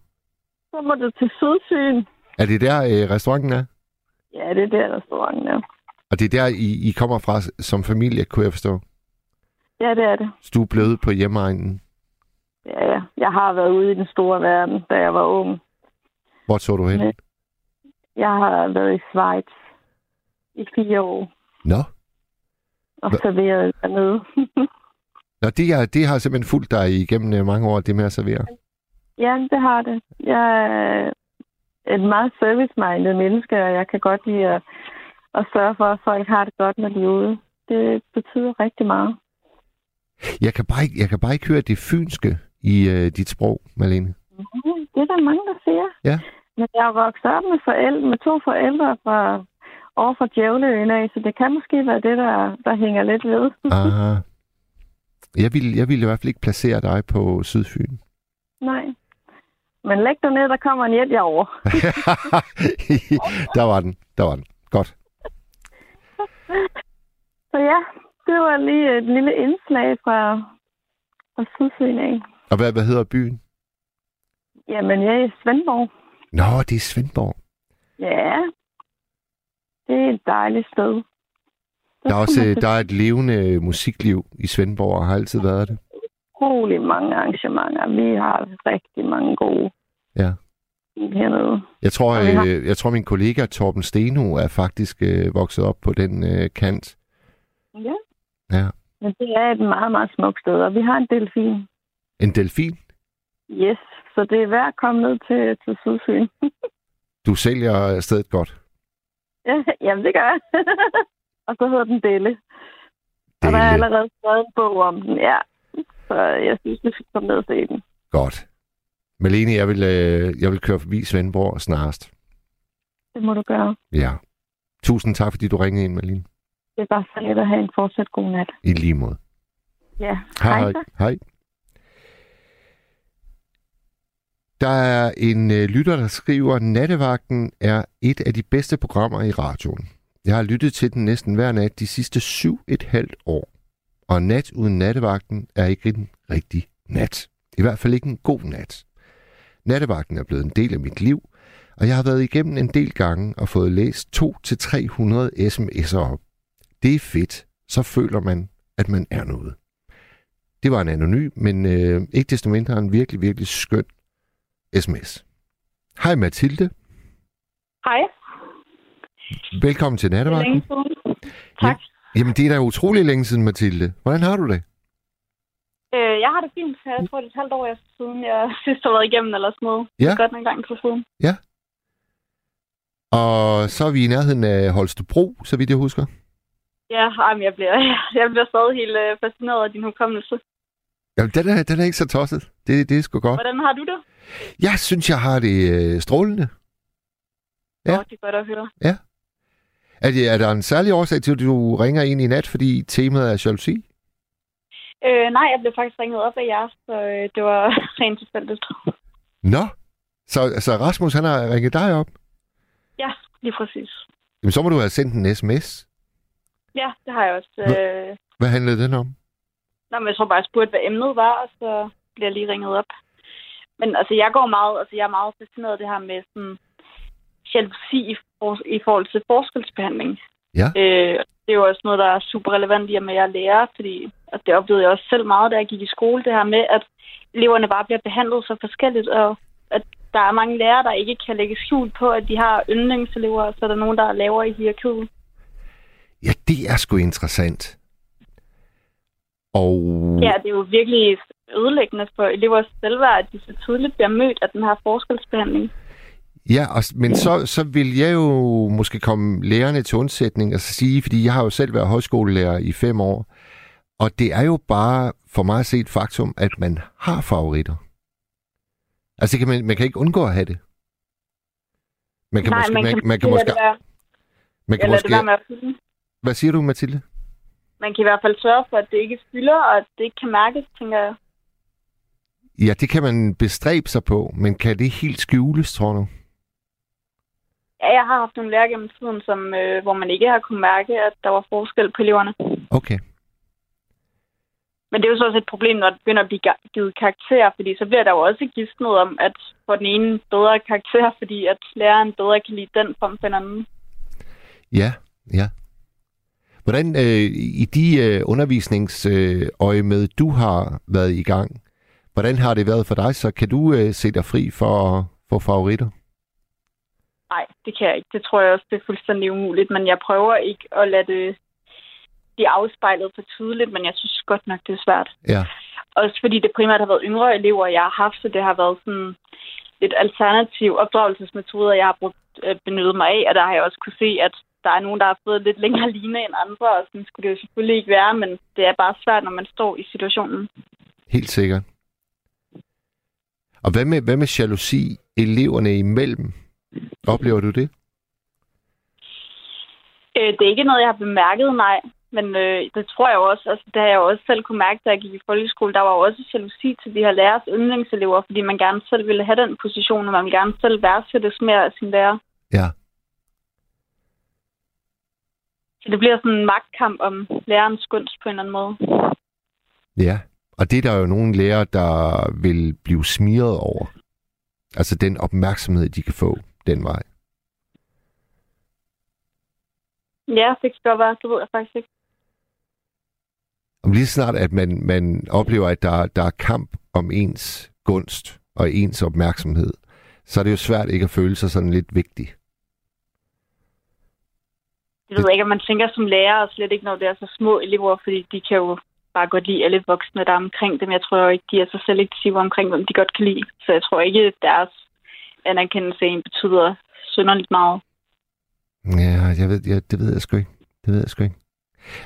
Speaker 4: Så må du til Sydfyn.
Speaker 2: Er det der, øh, restauranten er?
Speaker 4: Ja, det er der, restauranten er.
Speaker 2: Og det er der, I, I kommer fra som familie, kunne jeg forstå?
Speaker 4: Ja, det er det.
Speaker 2: Så du er blevet på hjemmeegnen.
Speaker 4: Ja, ja. Jeg har været ude i den store verden, da jeg var ung.
Speaker 2: Hvor tog du hen?
Speaker 4: Jeg har været i Schweiz i fire år
Speaker 2: Nå.
Speaker 4: og serveret dernede. [LAUGHS]
Speaker 2: Nå, det, er, det har simpelthen fulgt dig igennem øh, mange år, det med at servere.
Speaker 4: Ja, det har det. Jeg er et meget service-minded menneske, og jeg kan godt lide at, at sørge for, at folk har det godt, når de er ude. Det betyder rigtig meget.
Speaker 2: Jeg kan bare ikke, jeg kan bare ikke høre det fynske i øh, dit sprog, Malene.
Speaker 4: Mhm, Det er der mange, der siger.
Speaker 2: Ja.
Speaker 4: Men jeg er vokset op med, forældre, med to forældre fra over fra Djævleøen af, så det kan måske være det, der, der hænger lidt ved.
Speaker 2: Aha. [LAUGHS] Jeg vil, jeg vil i hvert fald ikke placere dig på Sydfyn.
Speaker 4: Nej. Men læg dig ned, der kommer en jet over. [LAUGHS]
Speaker 2: der var den, der var den. Godt.
Speaker 4: Så ja, det var lige et lille indslag fra, fra Sydfyn af.
Speaker 2: Og hvad, hvad hedder byen?
Speaker 4: Jamen, jeg er i Svendborg.
Speaker 2: Nå, det er Svendborg.
Speaker 4: Ja, det er et dejligt sted.
Speaker 2: Der er også der er et levende musikliv i Svendborg, og har altid været det.
Speaker 4: Utrolig mange arrangementer. Vi har rigtig mange gode
Speaker 2: Ja.
Speaker 4: hernede.
Speaker 2: Jeg tror, øh, jeg tror min kollega Torben Steno er faktisk øh, vokset op på den øh, kant.
Speaker 4: Ja.
Speaker 2: Ja.
Speaker 4: Men det er et meget, meget smukt sted, og vi har en delfin.
Speaker 2: En delfin.
Speaker 4: Yes, så det er værd at komme ned til, til Sydfyn. [LAUGHS]
Speaker 2: Du sælger stedet godt.
Speaker 4: ja, jamen, det gør jeg. [LAUGHS] og så hedder den Delle. Og der er allerede skrevet en bog om den, ja. Så jeg synes, vi skal komme ned og se den.
Speaker 2: Godt. Malene, jeg vil, øh, jeg vil køre forbi Svendborg snarest.
Speaker 4: Det må du gøre.
Speaker 2: Ja. Tusind tak, fordi du ringede ind, Malene.
Speaker 4: Det er bare så lidt at have en fortsat god nat.
Speaker 2: I lige måde.
Speaker 5: Ja,
Speaker 2: Hej, hej. hej. Der er en øh, lytter, der skriver, Nattevagten er et af de bedste programmer i radioen. Jeg har lyttet til den næsten hver nat de sidste syv et halvt år. Og nat uden nattevagten er ikke en rigtig nat. I hvert fald ikke en god nat. Nattevagten er blevet en del af mit liv, og jeg har været igennem en del gange og fået læst 2-300 sms'er op. Det er fedt. Så føler man, at man er noget. Det var en anonym, men øh, ikke desto mindre en virkelig, virkelig skøn sms. Hej Mathilde.
Speaker 5: Hej.
Speaker 2: Velkommen til Nattevagten.
Speaker 5: længe siden.
Speaker 2: Jamen, det er da utrolig længe siden, Mathilde. Hvordan har du det?
Speaker 5: Øh, jeg har det fint. Jeg tror, det er et halvt år siden, jeg [LAUGHS] sidst har været igennem eller sådan noget.
Speaker 2: Ja.
Speaker 5: Det er godt en gang på siden.
Speaker 2: Og så er vi i nærheden af Holstebro, så vidt jeg husker.
Speaker 5: Ja, ej, men jeg bliver, [LAUGHS] jeg bliver stadig helt øh, fascineret af din hukommelse.
Speaker 2: Jamen, den er, den er ikke så tosset. Det, det er sgu godt.
Speaker 5: Hvordan har du det?
Speaker 2: Jeg synes, jeg har det øh, strålende. Ja.
Speaker 5: Nå, det er godt at høre.
Speaker 2: Er, det, er der en særlig årsag til, at du ringer ind i nat, fordi temaet er jalousi?
Speaker 5: Øh, nej, jeg blev faktisk ringet op af jer, så øh, det var [LAUGHS] rent tilfældigt.
Speaker 2: Nå, så, så Rasmus han har ringet dig op?
Speaker 5: Ja, lige præcis.
Speaker 2: Jamen, så må du have sendt en sms.
Speaker 5: Ja, det har jeg også. Øh,
Speaker 2: Hvad handlede den om?
Speaker 5: Nå, men jeg tror bare, jeg spurgte, hvad emnet var, og så bliver jeg lige ringet op. Men altså, jeg går meget, altså, jeg er meget fascineret af det her med sådan jalousi for, i forhold til forskelsbehandling.
Speaker 2: Ja.
Speaker 5: Øh, det er jo også noget, der er super relevant i og med, at jeg er lærer, fordi og det oplevede jeg også selv meget, da jeg gik i skole, det her med, at eleverne bare bliver behandlet så forskelligt, og at der er mange lærere, der ikke kan lægge skjul på, at de har yndlingselever, og så er der nogen, der er lavere i hierarkiet.
Speaker 2: Ja, det er sgu interessant. Og
Speaker 5: Ja, det er jo virkelig ødelæggende for elevers selvværd, at de så tidligt bliver mødt af den her forskelsbehandling.
Speaker 2: Ja, og, men så, så vil jeg jo måske komme lærerne til undsætning og så sige, fordi jeg har jo selv været højskolelærer i fem år, og det er jo bare for mig at se et faktum, at man har favoritter. Altså, kan man, man kan ikke undgå at have det. Man kan
Speaker 5: Nej,
Speaker 2: måske,
Speaker 5: man
Speaker 2: man,
Speaker 5: kan,
Speaker 2: man kan måske, man kan måske, hvad siger du, Mathilde?
Speaker 5: Man kan i hvert fald sørge for, at det ikke fylder, og at det ikke kan mærkes, tænker jeg.
Speaker 2: Ja, det kan man bestræbe sig på, men kan det helt skjules, tror du?
Speaker 5: Ja, jeg har haft nogle lærere gennem tiden, som, øh, hvor man ikke har kunnet mærke, at der var forskel på eleverne.
Speaker 2: Okay.
Speaker 5: Men det er jo så også et problem, når det begynder at blive givet karakterer, fordi så bliver der jo også givet noget om, at få den ene bedre karakter, [LAUGHS] fordi at læreren bedre kan lide den frem for den anden.
Speaker 2: Ja, ja. Hvordan øh, i de øh, undervisningsøje med, du har været i gang, hvordan har det været for dig? Så kan du øh, se dig fri for få favoritter?
Speaker 5: Nej, det kan jeg ikke. Det tror jeg også, det er fuldstændig umuligt, men jeg prøver ikke at lade det blive afspejlet for tydeligt, men jeg synes godt nok, det er svært.
Speaker 2: Ja.
Speaker 5: Også fordi det primært har været yngre elever, jeg har haft, så det har været sådan lidt alternativ opdragelsesmetoder, jeg har brugt, øh, benyttet mig af, og der har jeg også kunne se, at der er nogen, der har fået lidt længere [LAUGHS] line end andre, og sådan skulle det jo selvfølgelig ikke være, men det er bare svært, når man står i situationen.
Speaker 2: Helt sikkert. Og hvad med, hvad med jalousi eleverne imellem? Oplever du det?
Speaker 5: Øh, det er ikke noget, jeg har bemærket, nej. Men øh, det tror jeg også, altså det har jeg jo også selv kunne mærke, da jeg gik i folkeskole. Der var jo også jalousi til de her lærers yndlingselever, fordi man gerne selv ville have den position, og man ville gerne selv værdsættes mere af sin lærer.
Speaker 2: Ja.
Speaker 5: Så det bliver sådan en magtkamp om lærerens gunst på en eller anden måde.
Speaker 2: Ja. Og det er der jo nogle lærere, der vil blive smiret over. Altså den opmærksomhed, de kan få den vej.
Speaker 5: Ja, det kan godt være. Det ved jeg faktisk ikke.
Speaker 2: Om lige snart, at man, man oplever, at der, der er kamp om ens gunst og ens opmærksomhed, så er det jo svært ikke at føle sig sådan lidt vigtig.
Speaker 5: Jeg ved ikke, om man tænker som lærer, og slet ikke, når det er så små elever, fordi de kan jo bare godt lide alle voksne, der er omkring dem. Jeg tror jo ikke, de er så selektive omkring, hvem de godt kan lide. Så jeg tror ikke, at deres anerkendelse en betyder synderligt meget.
Speaker 2: Ja, jeg ved, jeg, det ved jeg sgu ikke. Det ved jeg sgu ikke.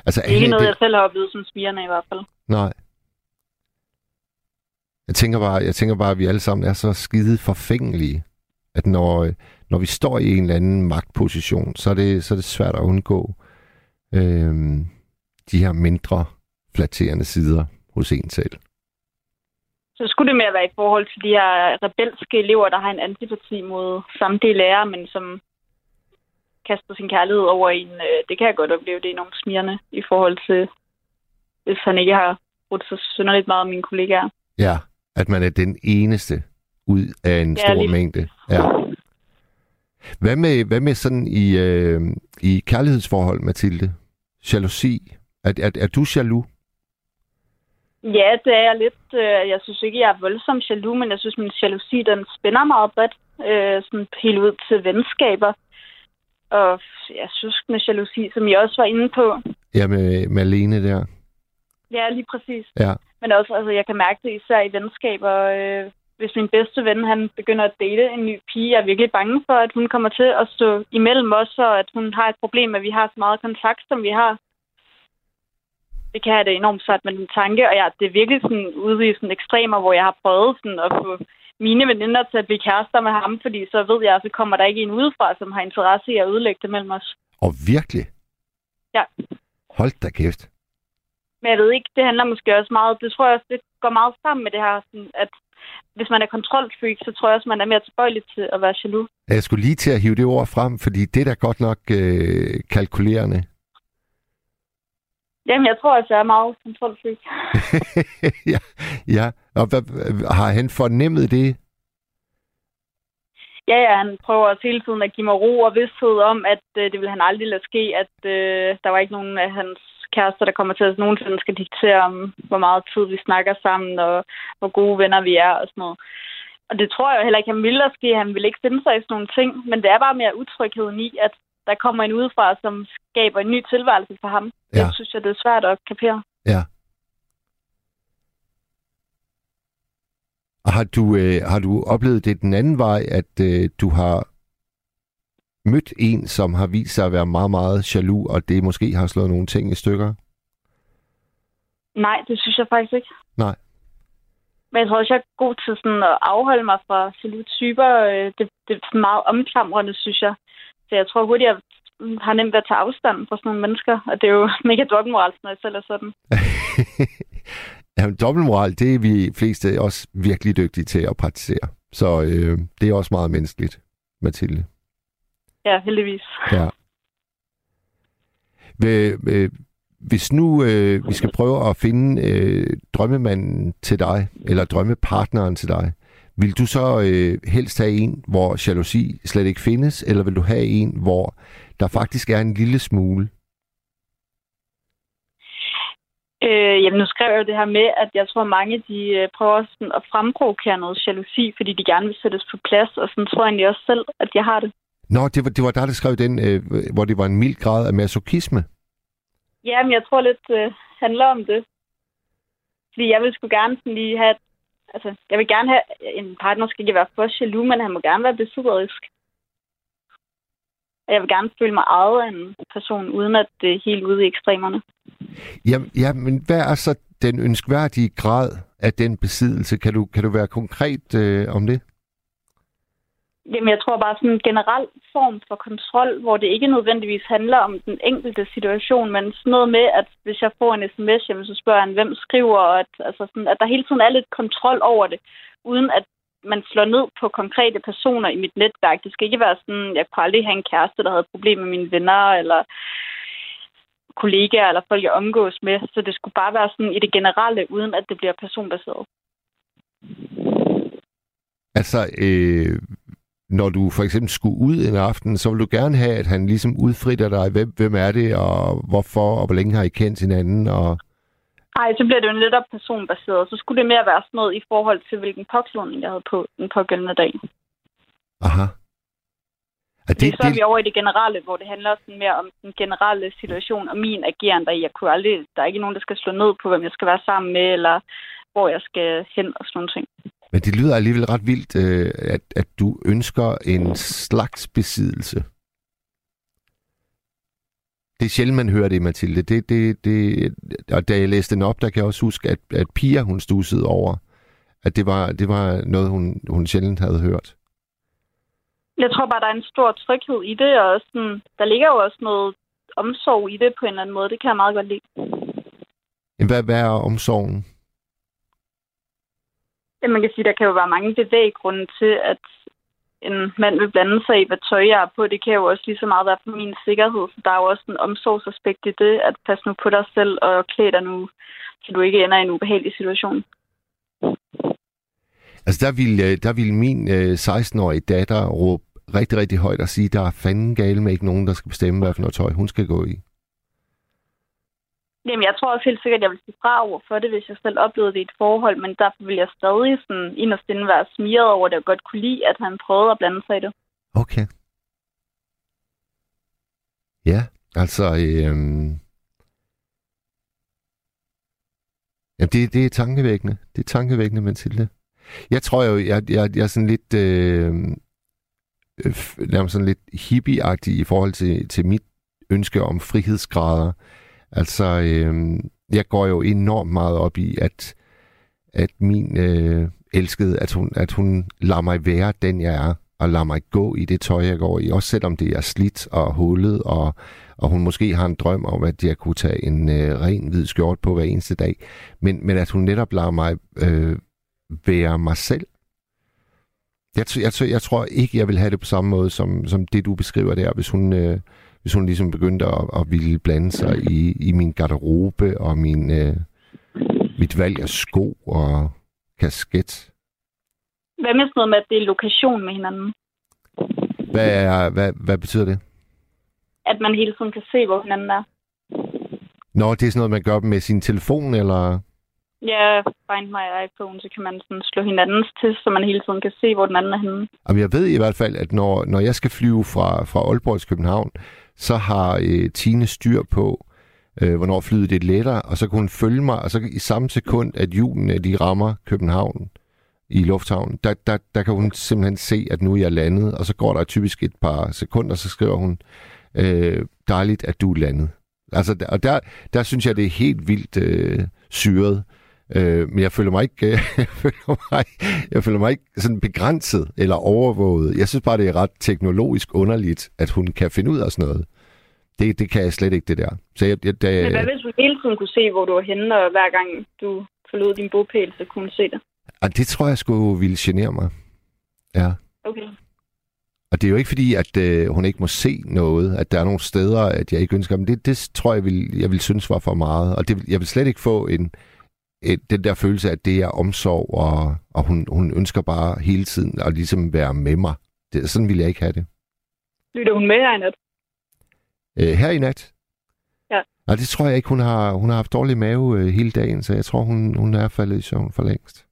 Speaker 2: Altså,
Speaker 5: Det er ikke noget, jeg selv har oplevet som spirende i hvert fald.
Speaker 2: Nej. Jeg tænker bare, jeg tænker bare, at vi alle sammen er så skide forfængelige, at når, øh, når vi står i en eller anden magtposition, så er det, så er det svært at undgå øhm, de her mindre flatterende sider hos en selv.
Speaker 5: Så skulle det mere være i forhold til de her rebelske elever, der har en antipati mod samtlige lærere, men som kaster sin kærlighed over en. Øh, det kan jeg godt opleve, det er enormt smirrende i forhold til, hvis han ikke har brugt så synderligt meget af mine kollegaer.
Speaker 2: Ja, at man er den eneste ud af en
Speaker 5: Ja,
Speaker 2: stor
Speaker 5: lige-
Speaker 2: mængde. Ja. Hvad med, hvad med sådan i, øh, i kærlighedsforhold, Mathilde? Jalousi? Er, er, er du jaloux?
Speaker 5: Ja, det er jeg lidt. Øh, Jeg synes ikke, jeg er voldsomt jaloux, men jeg synes, min jalousi, den spænder meget bredt. øh, Sådan helt ud til venskaber. Og jeg synes med jalousi, som jeg også var inde på.
Speaker 2: Ja, med Malene der.
Speaker 5: Ja, lige præcis.
Speaker 2: Ja.
Speaker 5: Men også, altså, jeg kan mærke det især i venskaber. Øh, hvis min bedste ven, han begynder at date en ny pige, jeg er virkelig bange for, at hun kommer til at stå imellem os, og at hun har et problem, at vi har så meget kontakt, som vi har. Det kan have det enormt svært med den tanke, og ja, det er virkelig sådan ude i sådan ekstremer, hvor jeg har prøvet sådan at få mine veninder til at blive kærester med ham, fordi så ved jeg, at så kommer der ikke en udefra, som har interesse i at ødelægge det mellem os.
Speaker 2: Og virkelig?
Speaker 5: Ja.
Speaker 2: Hold da kæft.
Speaker 5: Men jeg ved ikke, det handler måske også meget, det tror jeg også, det går meget sammen med det her, sådan at hvis man er kontrolfreak, så tror jeg også, man er mere tilbøjelig til at være jaloux.
Speaker 2: Jeg skulle lige til at hive det ord frem, fordi det er da godt nok øh, kalkulerende.
Speaker 5: Jamen, jeg tror også, jeg er meget kontrolfreak. [LAUGHS]
Speaker 2: ja, ja. Og hvad, har han fornemmet det?
Speaker 5: Ja, ja, han prøver også hele tiden at give mig ro og vidsthed om, at øh, det vil han aldrig lade ske, at øh, der var ikke nogen af hans kærester, der kommer til at nogensinde skal diktere om, hvor meget tid vi snakker sammen, og hvor gode venner vi er og sådan noget. Og det tror jeg heller ikke, han ville ske. Han ville ikke finde sig i sådan nogle ting. Men det er bare mere utrygheden i, at der kommer en udefra, som skaber en ny tilværelse for ham.
Speaker 2: Ja.
Speaker 5: Det synes jeg, det er svært at kapere.
Speaker 2: Ja. Og har du, øh, har du oplevet det den anden vej, at øh, du har mødt en, som har vist sig at være meget, meget jaloux, og det måske har slået nogle ting i stykker?
Speaker 5: Nej, det synes jeg faktisk ikke.
Speaker 2: Nej.
Speaker 5: Men jeg tror også, jeg er god til sådan at afholde mig fra jaloux typer. Øh, Det, det er meget omklamrende, synes jeg. Så jeg tror hurtigt, jeg har nemt ved at tage afstand fra sådan nogle mennesker. Og det er jo [LAUGHS] mega dobbeltmoralsk, når jeg selv er sådan. [LAUGHS]
Speaker 2: Jamen, dobbeltmoral, det er vi fleste også virkelig dygtige til at praktisere. Så øh, det er også meget menneskeligt, Mathilde.
Speaker 5: Ja, heldigvis.
Speaker 2: Ja. Hvis nu øh, vi skal prøve at finde øh, drømmemanden til dig, eller drømmepartneren til dig, vil du så øh, helst have en, hvor jalousi slet ikke findes, eller vil du have en, hvor der faktisk er en lille smule?
Speaker 5: Øh, jamen, nu skrev jeg jo det her med, at jeg tror, mange de øh, prøver sådan at fremprovokere noget jalousi, fordi de gerne vil sættes på plads, og sådan tror jeg egentlig også selv, at jeg har det.
Speaker 2: Nå, det var, det var der, der skrev den, øh, hvor det var en mild grad af masochisme.
Speaker 5: Ja, men jeg tror lidt, øh, handler om det. Fordi jeg vil sgu gerne sådan lige have... Altså, jeg vil gerne have... En partner skal ikke være for jaloux, men han må gerne være besidderisk. Og jeg vil gerne føle mig ejet af en person, uden at det er helt ude i ekstremerne.
Speaker 2: Ja, ja, men hvad er så den ønskværdige grad af den besiddelse? Kan du, kan du være konkret øh, om det?
Speaker 5: Jamen, jeg tror bare sådan en generel form for kontrol, hvor det ikke nødvendigvis handler om den enkelte situation, men sådan noget med, at hvis jeg får en sms, jamen, så spørger han, hvem skriver, og at, altså sådan, at der hele tiden er lidt kontrol over det, uden at man slår ned på konkrete personer i mit netværk. Det skal ikke være sådan, jeg kunne aldrig have en kæreste, der havde problemer med mine venner, eller kollegaer, eller folk, jeg omgås med. Så det skulle bare være sådan i det generelle, uden at det bliver personbaseret.
Speaker 2: Altså, øh, når du for eksempel skulle ud en aften, så vil du gerne have, at han ligesom udfritter dig. Hvem, hvem er det, og hvorfor, og hvor længe har I kendt hinanden? Og...
Speaker 5: Nej, så bliver det jo netop personbaseret. Så skulle det mere være sådan noget i forhold til, hvilken påklædning jeg havde på den pågældende dag.
Speaker 2: Aha. Er
Speaker 5: Det, det, så er vi over i det generelle, hvor det handler sådan mere om den generelle situation og min ageren, der jeg kunne aldrig, der er ikke nogen, der skal slå ned på, hvem jeg skal være sammen med, eller hvor jeg skal hen og sådan nogle ting.
Speaker 2: Men det lyder alligevel ret vildt, øh, at, at du ønsker en slags besiddelse. Det er sjældent, man hører det, Mathilde. Det, det, det, og da jeg læste den op, der kan jeg også huske, at, at Pia, hun stussede over, at det var, det var noget, hun, hun sjældent havde hørt.
Speaker 5: Jeg tror bare, der er en stor tryghed i det, og sådan, der ligger jo også noget omsorg i det på en eller anden måde. Det kan jeg meget godt lide.
Speaker 2: Hvad, hvad er omsorgen?
Speaker 5: Ja, man kan sige, der kan jo være mange bevæggrunde til, at en mand vil blande sig i, hvad tøj jeg er på. Det kan jo også lige så meget være for min sikkerhed. Så der er jo også en omsorgsaspekt i det, at passe nu på dig selv og klæde dig nu, så du ikke ender i en ubehagelig situation.
Speaker 2: Altså, der ville, øh, der ville min øh, 16-årige datter råbe rigtig, rigtig højt og sige, der er fanden gale med ikke nogen, der skal bestemme, hvad for noget tøj hun skal gå i.
Speaker 5: Jamen, jeg tror også helt sikkert, at jeg vil sige fra over for det, hvis jeg selv oplevede det i et forhold, men derfor vil jeg stadig sådan, inderst inde være smiret over det, og godt kunne lide, at han prøvede at blande sig i det.
Speaker 2: Okay. Ja, altså... Øh... Jamen, det, det er tankevækkende. Det er tankevækkende, Mathilde. Jeg tror jo, jeg, jeg, jeg er sådan lidt... Øhm, øh, nærmest sådan lidt hippie i forhold til, til mit ønske om frihedsgrader. Altså, øh, jeg går jo enormt meget op i, at, at min øh, elskede, at hun, at hun lader mig være den, jeg er, og lader mig gå i det tøj, jeg går i, også selvom det er slidt og hullet, og, og hun måske har en drøm om, at jeg kunne tage en øh, ren hvid skjort på hver eneste dag, men, men at hun netop lader mig øh, være mig selv. Jeg, jeg, jeg tror ikke, jeg vil have det på samme måde, som, som det, du beskriver der, hvis hun... Øh, hvis hun ligesom begyndte at, at ville blande sig i, i min garderobe og min, øh, mit valg af sko og kasket.
Speaker 5: Hvad med sådan noget med, at det er lokation med hinanden?
Speaker 2: Hvad, er, hvad, hvad betyder det?
Speaker 5: At man hele tiden kan se, hvor hinanden er.
Speaker 2: Nå, det er sådan noget, man gør med sin telefon, eller?
Speaker 5: Ja, Find My iPhone, så kan man sådan slå hinandens til, så man hele tiden kan se, hvor den anden er henne.
Speaker 2: Jamen, jeg ved i hvert fald, at når, når jeg skal flyve fra, fra Aalborg til København, så har øh, Tine styr på, øh, hvornår flyet det letter, og så kunne hun følge mig, og så i samme sekund, at julene øh, de rammer København i lufthavnen, der, der, der kan hun simpelthen se, at nu er jeg landet, og så går der typisk et par sekunder, så skriver hun, øh, dejligt, at du er landet. Altså, og der, der synes jeg, det er helt vildt øh, syret. Øh, men jeg føler mig ikke, [LAUGHS] jeg føler mig, jeg føler mig ikke sådan begrænset eller overvåget. Jeg synes bare, det er ret teknologisk underligt, at hun kan finde ud af sådan noget. Det, det kan jeg slet ikke, det der.
Speaker 5: Så jeg, jeg, det, men hvad hvis du hele tiden kunne se, hvor du var henne, og hver gang du forlod din bogpæl, så kunne du se det?
Speaker 2: Og det tror jeg skulle ville genere mig. Ja.
Speaker 5: Okay.
Speaker 2: Og det er jo ikke fordi, at øh, hun ikke må se noget, at der er nogle steder, at jeg ikke ønsker, men det, det tror jeg, vil, jeg vil synes var for meget. Og det, jeg vil slet ikke få en, et, den der følelse af, at det er omsorg, og, og hun, hun ønsker bare hele tiden at ligesom være med mig. Det, sådan vil jeg ikke have det.
Speaker 5: Lytter hun med her i nat?
Speaker 2: Øh, her i nat?
Speaker 5: Ja.
Speaker 2: Nej, det tror jeg ikke. Hun har, hun har haft dårlig mave øh, hele dagen, så jeg tror, hun, hun er faldet i søvn for længst.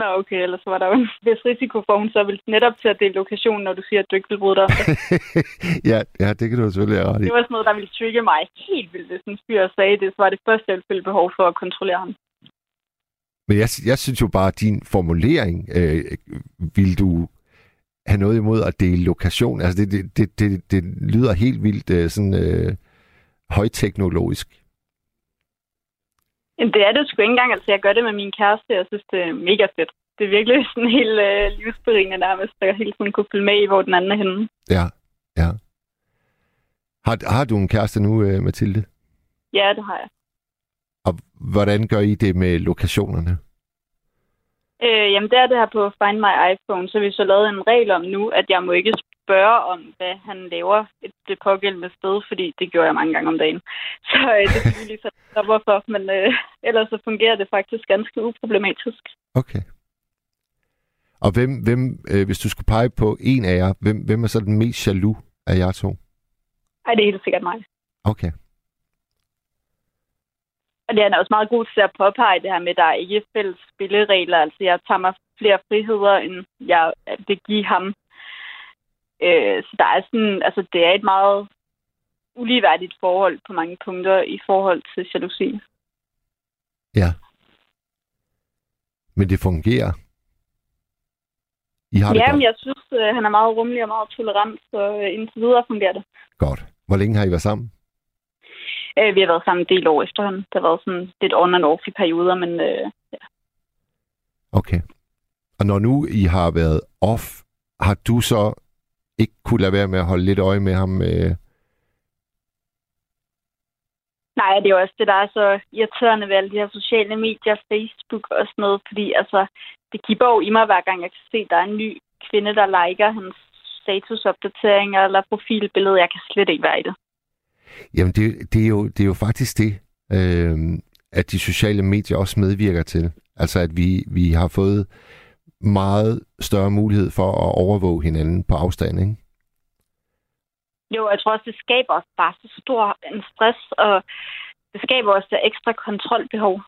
Speaker 5: Nå, okay, ellers var der jo en vis risiko for, at hun så vil netop til at dele lokationen, når du siger, at du ikke vil bryde dig [LAUGHS]
Speaker 2: ja, ja, det kan du selvfølgelig have ret i.
Speaker 5: Det var sådan noget, der ville trigge mig helt vildt, hvis en fyr sagde det, så var det første, jeg ville føle behov for at kontrollere ham.
Speaker 2: Men jeg, jeg synes jo bare, at din formulering, øh, vil du have noget imod at dele lokation? Altså, det, det, det, det, det lyder helt vildt øh, sådan øh, højteknologisk.
Speaker 5: Jamen, det er det sgu ikke engang. Altså, jeg gør det med min kæreste, og jeg synes, det er mega fedt. Det er virkelig sådan helt øh, livsberigende nærmest, at jeg hele tiden kunne følge med i, hvor den anden er henne.
Speaker 2: Ja, ja. Har, har du en kæreste nu, øh, Mathilde?
Speaker 5: Ja, det har jeg.
Speaker 2: Og hvordan gør I det med lokationerne?
Speaker 5: Øh, jamen, det er det her på Find My iPhone, så vi så lavet en regel om nu, at jeg må ikke spørge om, hvad han laver et, det pågældende sted, fordi det gjorde jeg mange gange om dagen. [LAUGHS] Så øh, det er lige så hvorfor, men øh, ellers så fungerer det faktisk ganske uproblematisk.
Speaker 2: Okay. Og hvem, hvem øh, hvis du skulle pege på en af jer, hvem, hvem er så den mest jaloux af jer to?
Speaker 5: Ej, det er helt sikkert mig.
Speaker 2: Okay.
Speaker 5: Og det er også meget god til at påpege det her med, at der er ikke fælles spilleregler. Altså, jeg tager mig flere friheder, end jeg det giver ham. Øh, så der er sådan, altså, det er et meget uligeværdigt forhold på mange punkter i forhold til jalousi.
Speaker 2: Ja. Men det fungerer? I har
Speaker 5: ja,
Speaker 2: det
Speaker 5: men jeg synes, øh, han er meget rummelig og meget tolerant, så øh, indtil videre fungerer det.
Speaker 2: Godt. Hvor længe har I været sammen?
Speaker 5: Øh, vi har været sammen en del år efterhånden. Det har været sådan lidt on and off i perioder, men øh, ja.
Speaker 2: Okay. Og når nu I har været off, har du så ikke kunne lade være med at holde lidt øje med ham? Øh...
Speaker 5: Nej, det er jo også det, der er så irriterende ved alle de her sociale medier, Facebook og sådan noget, fordi altså, det giver jo i mig, hver gang jeg kan se, der er en ny kvinde, der liker hans statusopdateringer eller profilbillede. Jeg kan slet ikke være i det.
Speaker 2: Jamen, det, det, er, jo, det er jo faktisk det, øh, at de sociale medier også medvirker til. Altså, at vi, vi har fået meget større mulighed for at overvåge hinanden på afstand, ikke?
Speaker 5: Jo, jeg tror også, det skaber os bare så stor en stress, og det skaber også det ekstra kontrolbehov.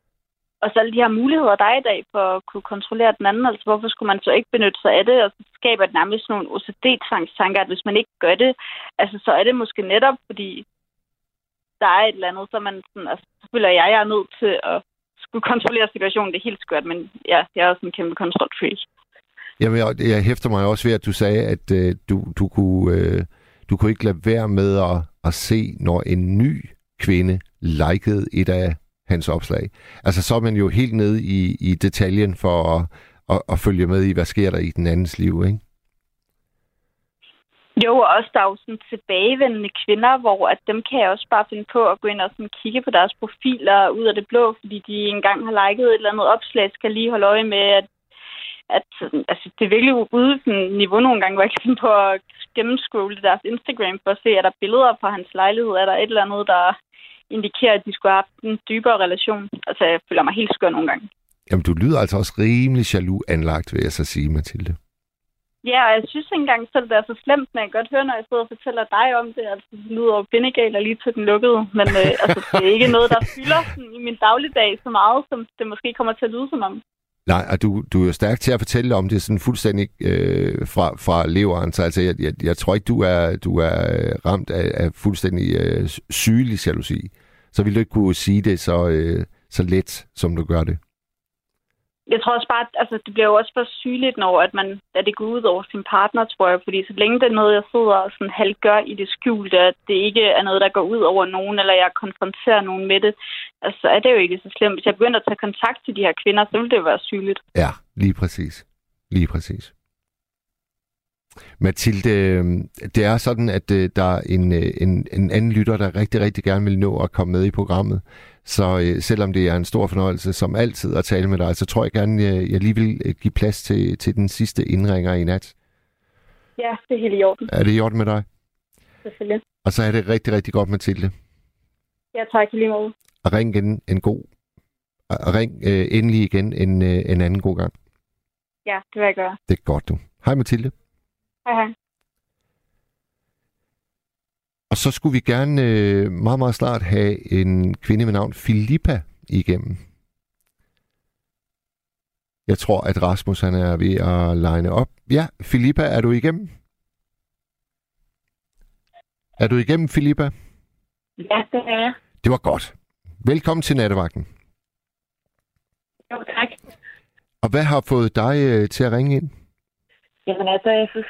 Speaker 5: Og så alle de her muligheder, der er i dag for at kunne kontrollere den anden, altså hvorfor skulle man så ikke benytte sig af det? Og så skaber det nærmest nogle OCD-tvangstanker, at hvis man ikke gør det, altså så er det måske netop, fordi der er et eller andet, så man sådan, altså, så føler jeg, jeg er nødt til at skulle kontrollere situationen. Det er helt skørt, men ja, jeg er også en kæmpe kontrolfreak.
Speaker 2: Jamen, jeg, jeg hæfter mig også ved, at du sagde, at øh, du, du, kunne, øh, du kunne ikke lade være med at, at se, når en ny kvinde likede et af hans opslag. Altså, så er man jo helt nede i, i detaljen for at, at, at følge med i, hvad sker der i den andens liv, ikke?
Speaker 5: Jo, og også der er jo sådan tilbagevendende kvinder, hvor at dem kan jeg også bare finde på at gå ind og sådan kigge på deres profiler ud af det blå, fordi de engang har liket et eller andet opslag, skal lige holde øje med, at, at altså, det er virkelig ude på niveau nogle gange, hvor jeg kan finde på at gennemscrolle deres Instagram for at se, er der billeder fra hans lejlighed, er der et eller andet, der indikerer, at de skulle have haft en dybere relation. Altså, jeg føler mig helt skør nogle gange.
Speaker 2: Jamen, du lyder altså også rimelig jaloux anlagt, vil jeg så sige, Mathilde.
Speaker 5: Ja, og jeg synes ikke engang selv, det er så slemt, men jeg kan godt høre, når jeg sidder og fortæller dig om det. Altså, det lyder jo bindegal og lige til den lukkede. Men øh, [LAUGHS] altså, det er ikke noget, der fylder sådan, i min dagligdag så meget, som det måske kommer til at lyde som om.
Speaker 2: Nej, og du, du er jo stærk til at fortælle om det sådan fuldstændig øh, fra, fra leveren. Så altså, jeg, jeg, jeg tror ikke, du er, du er ramt af, af fuldstændig øh, sygelig jalousi. Så vil du ikke kunne sige det så, øh, så let, som du gør det
Speaker 5: jeg tror også bare, at altså, det bliver jo også for sygeligt, når at, man, at det går ud over sin partner, tror jeg. Fordi så længe det er noget, jeg sidder og sådan halv gør i det skjulte, at det ikke er noget, der går ud over nogen, eller jeg konfronterer nogen med det, altså er det jo ikke så slemt. Hvis jeg begynder at tage kontakt til de her kvinder, så vil det jo være sygeligt.
Speaker 2: Ja, lige præcis. Lige præcis. Mathilde, det er sådan, at øh, der er en, øh, en, en anden lytter, der rigtig, rigtig gerne vil nå at komme med i programmet. Så øh, selvom det er en stor fornøjelse som altid at tale med dig, så tror jeg gerne, jeg, jeg lige vil give plads til, til den sidste indringer i nat.
Speaker 5: Ja, det er helt i orden.
Speaker 2: Er det i orden med dig?
Speaker 5: Selvfølgelig.
Speaker 2: Og så er det rigtig, rigtig godt, Mathilde.
Speaker 5: Ja, tak lige måde.
Speaker 2: Og ring igen en god... Og ring øh, endelig igen en, øh, en anden god gang.
Speaker 5: Ja, det vil jeg gøre.
Speaker 2: Det er godt, du. Hej Mathilde.
Speaker 5: Hej, hej.
Speaker 2: Og så skulle vi gerne øh, meget, meget snart have en kvinde med navn Filippa igennem. Jeg tror, at Rasmus han er ved at line op. Ja, Filippa, er du igennem? Er du igennem, Filippa?
Speaker 6: Ja, det er jeg.
Speaker 2: Det var godt. Velkommen til nattevagten.
Speaker 6: Jo, tak.
Speaker 2: Og hvad har fået dig øh, til at ringe ind?
Speaker 6: Jamen altså, jeg synes,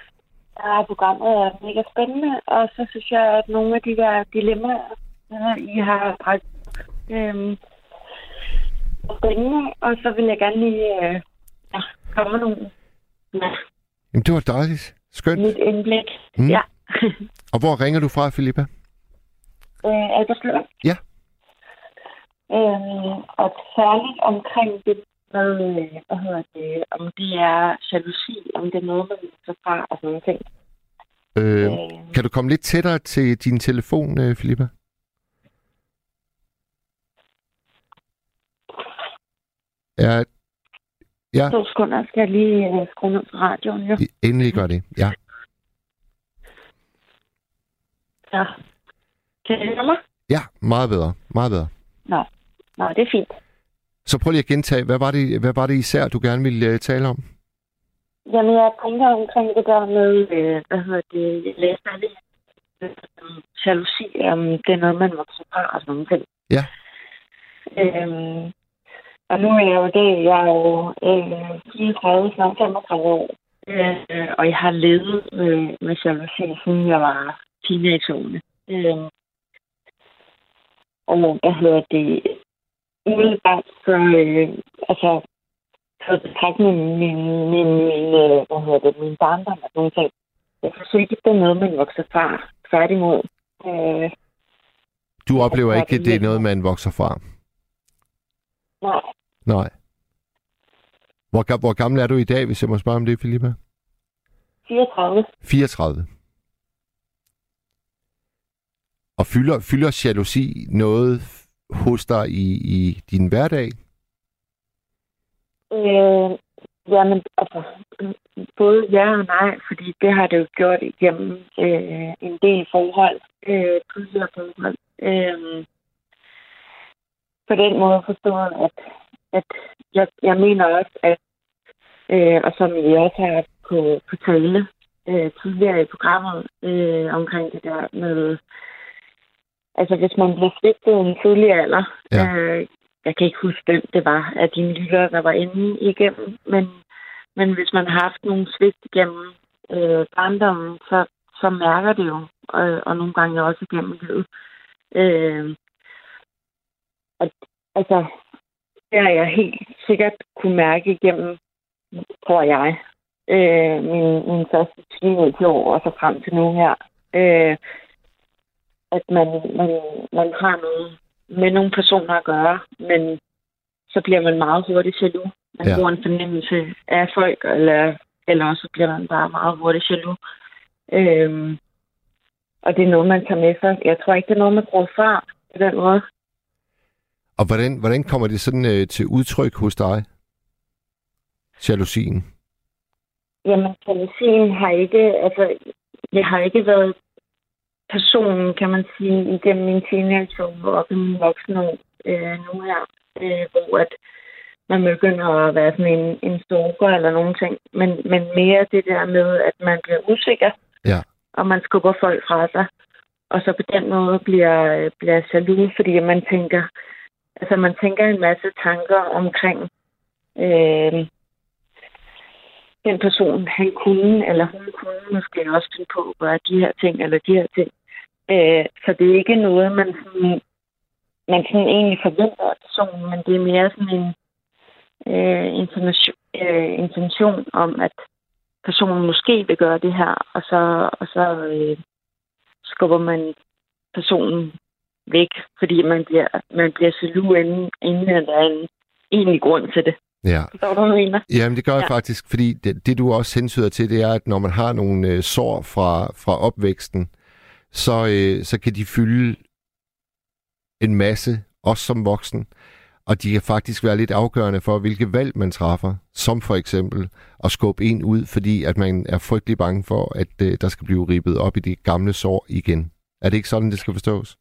Speaker 6: at programmet er mega spændende, og så synes jeg, at nogle af de der dilemmaer, I har bragt øhm, spændende, og så vil jeg gerne lige øh, ja, komme med nogle ja,
Speaker 2: Jamen, det var dejligt. Skønt.
Speaker 6: mit indblik.
Speaker 2: Mm.
Speaker 6: Ja.
Speaker 2: Og hvor ringer du fra, Filippa?
Speaker 6: øh, Albertslund.
Speaker 2: Ja.
Speaker 6: Øhm, og særligt omkring det med, øh, hvad hedder det, om det er jalousi, om det er noget, man så fra og sådan nogle ting.
Speaker 2: Øh,
Speaker 6: Øh,
Speaker 2: kan du komme lidt tættere til din telefon, øh, Filippa? Ja, ja,
Speaker 6: to sekunder skal jeg lige øh, skrue ned for radioen. Jo.
Speaker 2: endelig gør det. Ja.
Speaker 6: Ja. Kan I høre mig?
Speaker 2: ja, meget bedre. Meget bedre.
Speaker 6: Nå, det er fint.
Speaker 2: Så prøv lige at gentage. Hvad var det, hvad var det især, du gerne ville uh, tale om?
Speaker 6: Jamen, jeg tænker omkring det der med, øh, hvad hedder det, jeg læste lige øh, jalousi, om det er noget, man vokser fra og sådan nogle ting.
Speaker 2: Ja.
Speaker 6: Øhm, og nu er jeg jo det, jeg er jo øh, 34, snart 35 år, øh, og jeg har levet øh, med jalousi, siden jeg var teenageårene. Øh, og hvad hedder det, umiddelbart så, øh, altså, så betragtning min, min, min, min, øh, hvad hedder det, min barndom og sådan ting. Jeg synes ikke, det er noget, man vokser fra. Tværtimod. Øh,
Speaker 2: Du oplever ikke, at det er noget, man vokser fra?
Speaker 6: Nej,
Speaker 2: Nej. Hvor, hvor gammel er du i dag, hvis jeg må spørge om det, Filippa?
Speaker 6: 34.
Speaker 2: 34. Og fylder, fylder jalousi noget hos dig i, i din hverdag?
Speaker 6: Øh, jamen, altså, både ja og nej, fordi det har det jo gjort igennem øh, en del forhold, øh, tidligere forhold. Øh, på den måde forstået, at, at jeg, jeg mener også, at, øh, og som I også har på, på tale øh, tidligere i programmet, øh, omkring det der med, altså hvis man bliver svigtet i en tidlig alder,
Speaker 2: Ja.
Speaker 6: øh, jeg kan ikke huske, hvem det var af dine lyttere, der var inde igennem, men, men hvis man har haft nogle svigt igennem øh, barndommen, så, så mærker det jo, og, og nogle gange også igennem livet. Øh, og, altså, det har jeg helt sikkert kunne mærke igennem, tror jeg, øh, min, min første teenageår og så frem til nu her. Øh, at man, man, man har noget med nogle personer at gøre, men så bliver man meget hurtigt jaloux. Man
Speaker 2: Ja.
Speaker 6: får en fornemmelse af folk, eller, eller også bliver man bare meget hurtigt jaloux. Øhm, og det er noget, man tager med sig. Jeg tror ikke, det er noget, man bruger fra på den måde.
Speaker 2: Og hvordan, hvordan kommer det sådan øh, til udtryk hos dig? Jalousien.
Speaker 6: Jamen, jalousien har ikke, altså, jeg har ikke været personen, kan man sige, igennem min teenageår og min voksne øh, nu her, øh, hvor at man begynder at være sådan en, en stalker eller nogen ting, men, men mere det der med, at man bliver usikker,
Speaker 2: Ja.
Speaker 6: og man skubber folk fra sig, og så på den måde bliver, bliver jaloux, fordi man tænker, altså man tænker en masse tanker omkring, øh, den person, han kunne, eller hun kunne måske også finde på at gøre de her ting, eller de her ting. Øh, så det er ikke noget, man sådan, man sådan egentlig forventer af personen, men det er mere sådan en øh, intention, øh, intention om, at personen måske vil gøre det her, og så, og så øh, skubber man personen væk, fordi man bliver, man bliver jaloux, inden, inden der er en egentlig grund til det.
Speaker 2: Ja.
Speaker 6: Forstår du, hvad mener?
Speaker 2: Jamen, det gør jeg
Speaker 6: Ja.
Speaker 2: faktisk, fordi det, det, du også hensyder til, det er, at når man har nogle øh, sår fra, fra opvæksten, så, øh, så kan de fylde en masse, også som voksen, og de kan faktisk være lidt afgørende for, hvilke valg man træffer, som for eksempel at skubbe en ud, fordi at man er frygtelig bange for, at øh, der skal blive ribbet op i de gamle sår igen. Er det ikke sådan, det skal forstås?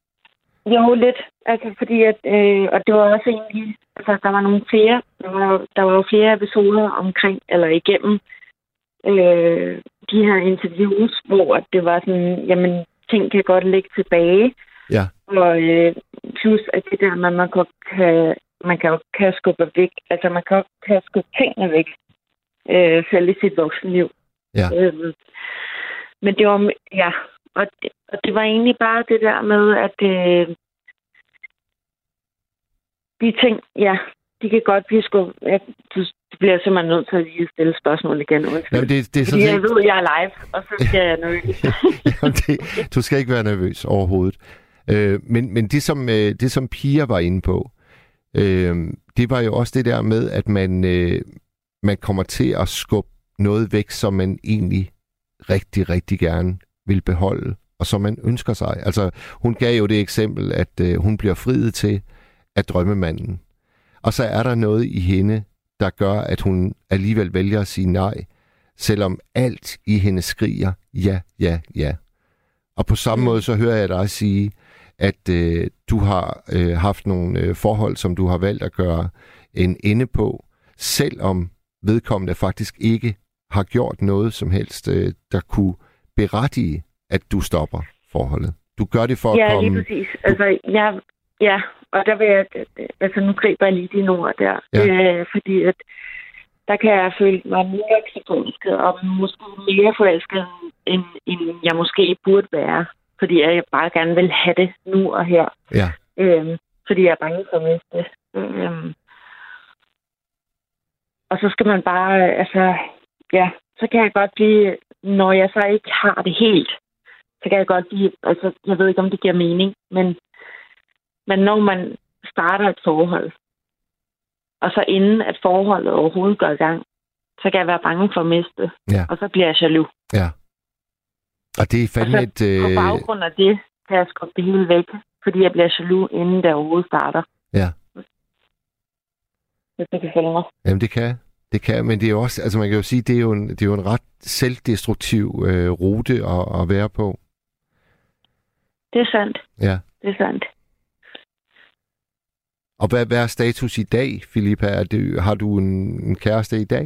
Speaker 6: Jo, lidt. Altså, fordi at, øh, og det var også egentlig, altså, der var nogle flere, der var, der var jo flere episoder omkring, eller igennem, øh, de her interviews, hvor at det var sådan, jamen, ting kan godt ligge tilbage.
Speaker 2: Ja.
Speaker 6: Og øh, plus, at det der man godt kan, man kan, jo- kan skubbe væk, altså man kan, kan skubbe tingene væk, øh, selv i sit voksenliv.
Speaker 2: Ja.
Speaker 6: Øh, men det var, ja, og det, og det var egentlig bare det der med, at øh, de ting, ja, de kan godt blive skubbet. Ja, du bliver simpelthen nødt til at lige stille spørgsmål igen. Undskyld.
Speaker 2: Jamen, det, det er
Speaker 6: Fordi jeg
Speaker 2: set...
Speaker 6: ved, at jeg er live, og så skal jeg nødt. [LAUGHS]
Speaker 2: Jamen, det, du skal ikke være nervøs overhovedet. Øh, men men det, som, øh, det, som Pia var inde på, øh, det var jo også det der med, at man, øh, man kommer til at skubbe noget væk, som man egentlig rigtig, rigtig gerne vil beholde, og som man ønsker sig. Altså, hun gav jo det eksempel, at øh, hun bliver friet til af drømmemanden. Og så er der noget i hende, der gør, at hun alligevel vælger at sige nej, selvom alt i hende skriger ja, ja, ja. Og på samme
Speaker 6: Mm.
Speaker 2: måde så hører jeg dig sige, at øh, du har øh, haft nogle øh, forhold, som du har valgt at gøre en ende på, selvom vedkommende faktisk ikke har gjort noget som helst, øh, der kunne berettige, at du stopper forholdet. Du gør det for at
Speaker 6: Ja, lige
Speaker 2: komme...
Speaker 6: præcis. Altså, jeg, ja, og der vil jeg, altså nu griber jeg lige dine ord der.
Speaker 2: Ja.
Speaker 6: Øh, fordi at der kan jeg føle mig mere forelsket, og måske mere forelsket, end, end jeg måske burde være. Fordi jeg bare gerne vil have det nu og her.
Speaker 2: Ja.
Speaker 6: Øhm, fordi jeg er bange for at miste det. Øhm, og så skal man bare, altså, ja, så kan jeg godt blive, når jeg så ikke har det helt, så kan jeg godt blive, altså, jeg ved ikke, om det giver mening, men Men når man starter et forhold, og så inden at forholdet overhovedet går i gang, så kan jeg være bange for at miste,
Speaker 2: Ja.
Speaker 6: og så bliver jeg jaloux.
Speaker 2: Ja. Og det er fandme
Speaker 6: Og
Speaker 2: et...
Speaker 6: På
Speaker 2: Øh,
Speaker 6: baggrund af det kan jeg skubbe det hele væk, fordi jeg bliver jaloux, inden det overhovedet starter.
Speaker 2: Ja.
Speaker 6: Hvis du kan følge mig.
Speaker 2: jamen, det kan det kan, men det er jo også, altså man kan jo sige, det er jo en, det er jo en ret selvdestruktiv øh, rute at, at være på.
Speaker 6: Det er sandt.
Speaker 2: Ja.
Speaker 6: Det er sandt.
Speaker 2: Og hvad, hvad er status i dag, Filippa? Er det, har du en, en kæreste i dag?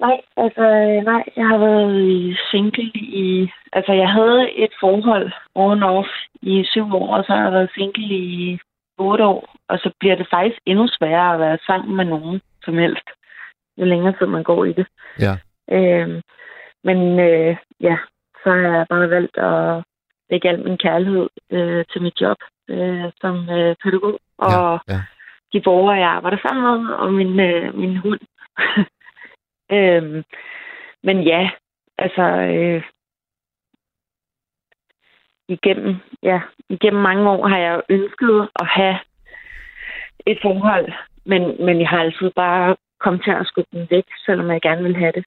Speaker 6: Nej, altså øh, nej, jeg har været i single i... Altså, jeg havde et forhold on off i syv år, og så har jeg været single i otte år. Og så bliver det faktisk endnu sværere at være sammen med nogen som helst, jo længere tid man går i det.
Speaker 2: Ja.
Speaker 6: Øhm, men øh, ja, så har jeg bare valgt at lægge al min kærlighed øh, til mit job øh, som øh, pædagog. Og
Speaker 2: ja.
Speaker 6: de borgere, jeg arbejder sammen med, og min, øh, min hund. [LAUGHS] øhm, men ja, altså øh, igennem, ja, igennem mange år har jeg ønsket at have et forhold, men, men jeg har altid bare kommet til at skubbe den væk, selvom jeg gerne vil have det.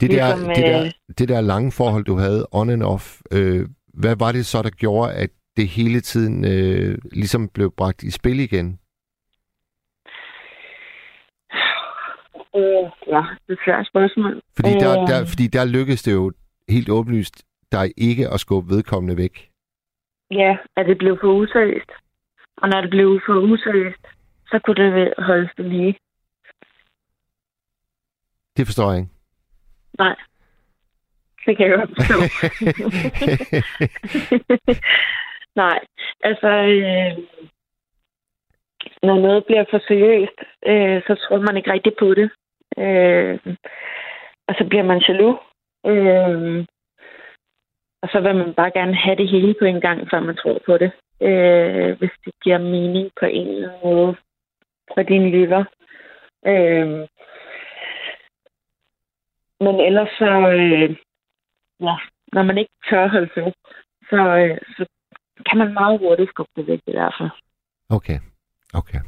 Speaker 2: Det der,
Speaker 6: Ligesom,
Speaker 2: det, der,
Speaker 6: øh,
Speaker 2: det der lange forhold, du havde on and off, øh, hvad var det så, der gjorde, at det hele tiden øh, ligesom blev bragt i spil igen?
Speaker 6: Øh, ja, det er et svært spørgsmål.
Speaker 2: Fordi der,
Speaker 6: Øh.
Speaker 2: der, fordi der lykkedes det jo helt åbenlyst dig ikke at skubbe vedkommende væk.
Speaker 6: Ja, at det blev for useriøst. Og når det blev for useriøst, så kunne det holdes det lige.
Speaker 2: Det forstår jeg ikke.
Speaker 6: Nej. Det kan jeg godt forstå. [LAUGHS] [LAUGHS] Nej, altså, øh, når noget bliver for seriøst, øh, så tror man ikke rigtig på det. Øh, og så bliver man jaloux. Øh, og så vil man bare gerne have det hele på en gang, før man tror på det. Øh, hvis det giver mening på en eller anden måde for dine lytter. Øh, men ellers så, øh, ja, når man ikke tør holde fast, så, øh, så kan man meget hurtigt skubbe det væk i hvert fald.
Speaker 2: Okay, okay.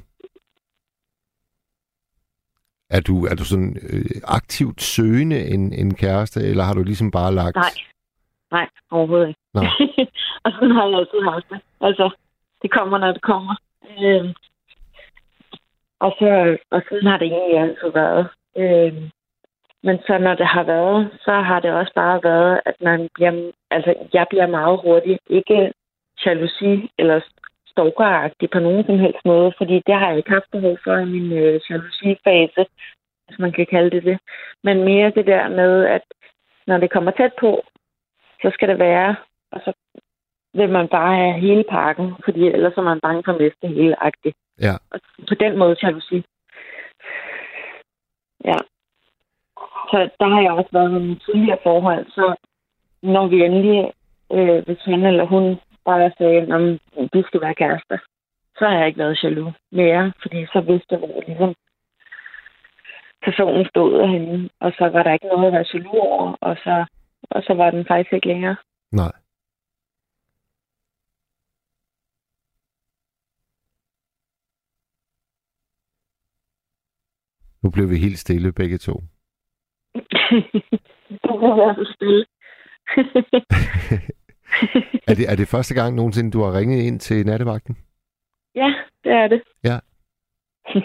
Speaker 2: Er du, er du sådan øh, aktivt søgende en, en kæreste, eller har du ligesom bare lagt...
Speaker 6: Nej. Nej, overhovedet ikke.
Speaker 2: Nå. [LAUGHS]
Speaker 6: og sådan har jeg altid haft det. Altså, det kommer, når det kommer. Øh, og, så, og sådan har det egentlig altid været. Øh, men så når det har været, så har det også bare været, at man bliver, altså, jeg bliver meget hurtigt ikke jalousi eller stalkeragtig på nogen som helst måde, fordi det har jeg ikke haft behov for i min øh, jalousi-fase, hvis man kan kalde det det. Men mere det der med, at når det kommer tæt på, så skal det være, og så vil man bare have hele pakken, fordi ellers er man bange for at miste hele agtigt.
Speaker 2: Ja.
Speaker 6: Og på den måde jalousi. Ja. Så der har jeg også været i nogle tidligere forhold, så når vi endelig, øh, hvis han eller hun bare sagde, at vi skal være kærester, så har jeg ikke været jaloux mere, fordi så vidste jeg, hvor ligesom personen stod af hende, og så var der ikke noget at være jaloux over, og så, og så var den faktisk ikke længere.
Speaker 2: Nej. Nu blev vi helt stille begge to. [LAUGHS]
Speaker 6: det så stille. [LAUGHS]
Speaker 2: Er det, er det første gang nogensinde, du har ringet ind til nattevagten?
Speaker 6: ja, det er det. [LAUGHS]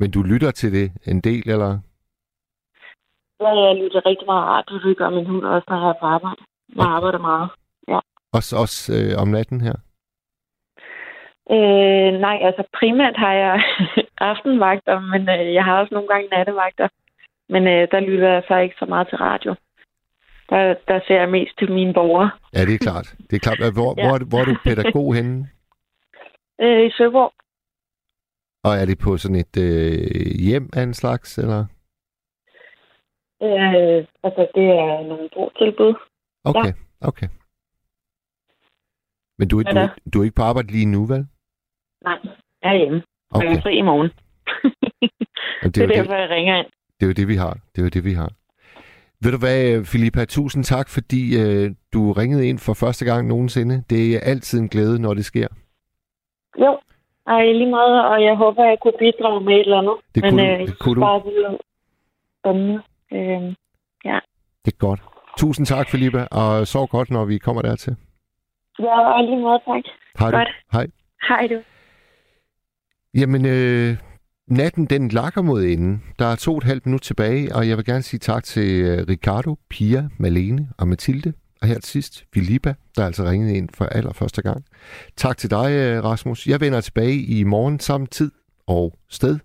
Speaker 2: Men du lytter til det en del, eller?
Speaker 6: Ja, jeg lytter rigtig meget radio, det gør min hund også, når jeg er på arbejde. Jeg
Speaker 2: Okay.
Speaker 6: arbejder meget.
Speaker 2: Også, også øh, om natten her?
Speaker 6: Øh, nej, altså primært har jeg [LAUGHS] aftenvagter, men øh, jeg har også nogle gange nattevagter. Men øh, der lytter jeg så ikke så meget til radio. Der, der ser jeg mest til mine borgere.
Speaker 2: Ja, det er klart. Det er klart. Hvor, [LAUGHS]
Speaker 6: Ja.
Speaker 2: hvor, hvor er du pædagog henne?
Speaker 6: Øh, I Søborg.
Speaker 2: Og er det på sådan et øh, hjem af en slags, eller?
Speaker 6: Øh, altså, det er nogle tilbud.
Speaker 2: Okay, okay. Men du, du, du er ikke på arbejde lige nu, vel?
Speaker 6: Nej, jeg er hjemme. Okay. Jeg er fri i morgen. Det er [LAUGHS]
Speaker 2: det, er
Speaker 6: derfor, jeg ringer ind.
Speaker 2: det, det er jo det, vi har. Det er jo det, vi har. Ved du hvad, Filippa, tusind tak, fordi øh, du ringede ind for første gang nogensinde. Det er altid en glæde, når det sker.
Speaker 6: Jo, ej, lige meget, og jeg håber, jeg kunne bidrage med et eller andet.
Speaker 2: Det
Speaker 6: Men
Speaker 2: kunne
Speaker 6: øh,
Speaker 2: det kunne du.
Speaker 6: Bare spændende. Øh,
Speaker 2: Det er godt. Tusind tak, Filippa, og sov godt, når vi kommer dertil.
Speaker 6: ja, og lige meget, tak.
Speaker 2: Hej du.
Speaker 6: Godt.
Speaker 2: Hej.
Speaker 6: Hej du.
Speaker 2: Jamen, øh, natten den lakker mod enden. Der er to og et halvt minut tilbage, og jeg vil gerne sige tak til øh, Ricardo, Pia, Malene og Mathilde. Og her til sidst, Filippa, der altså ringede ind for allerførste gang. Tak til dig, øh, Rasmus. Jeg vender tilbage i morgen samme tid og sted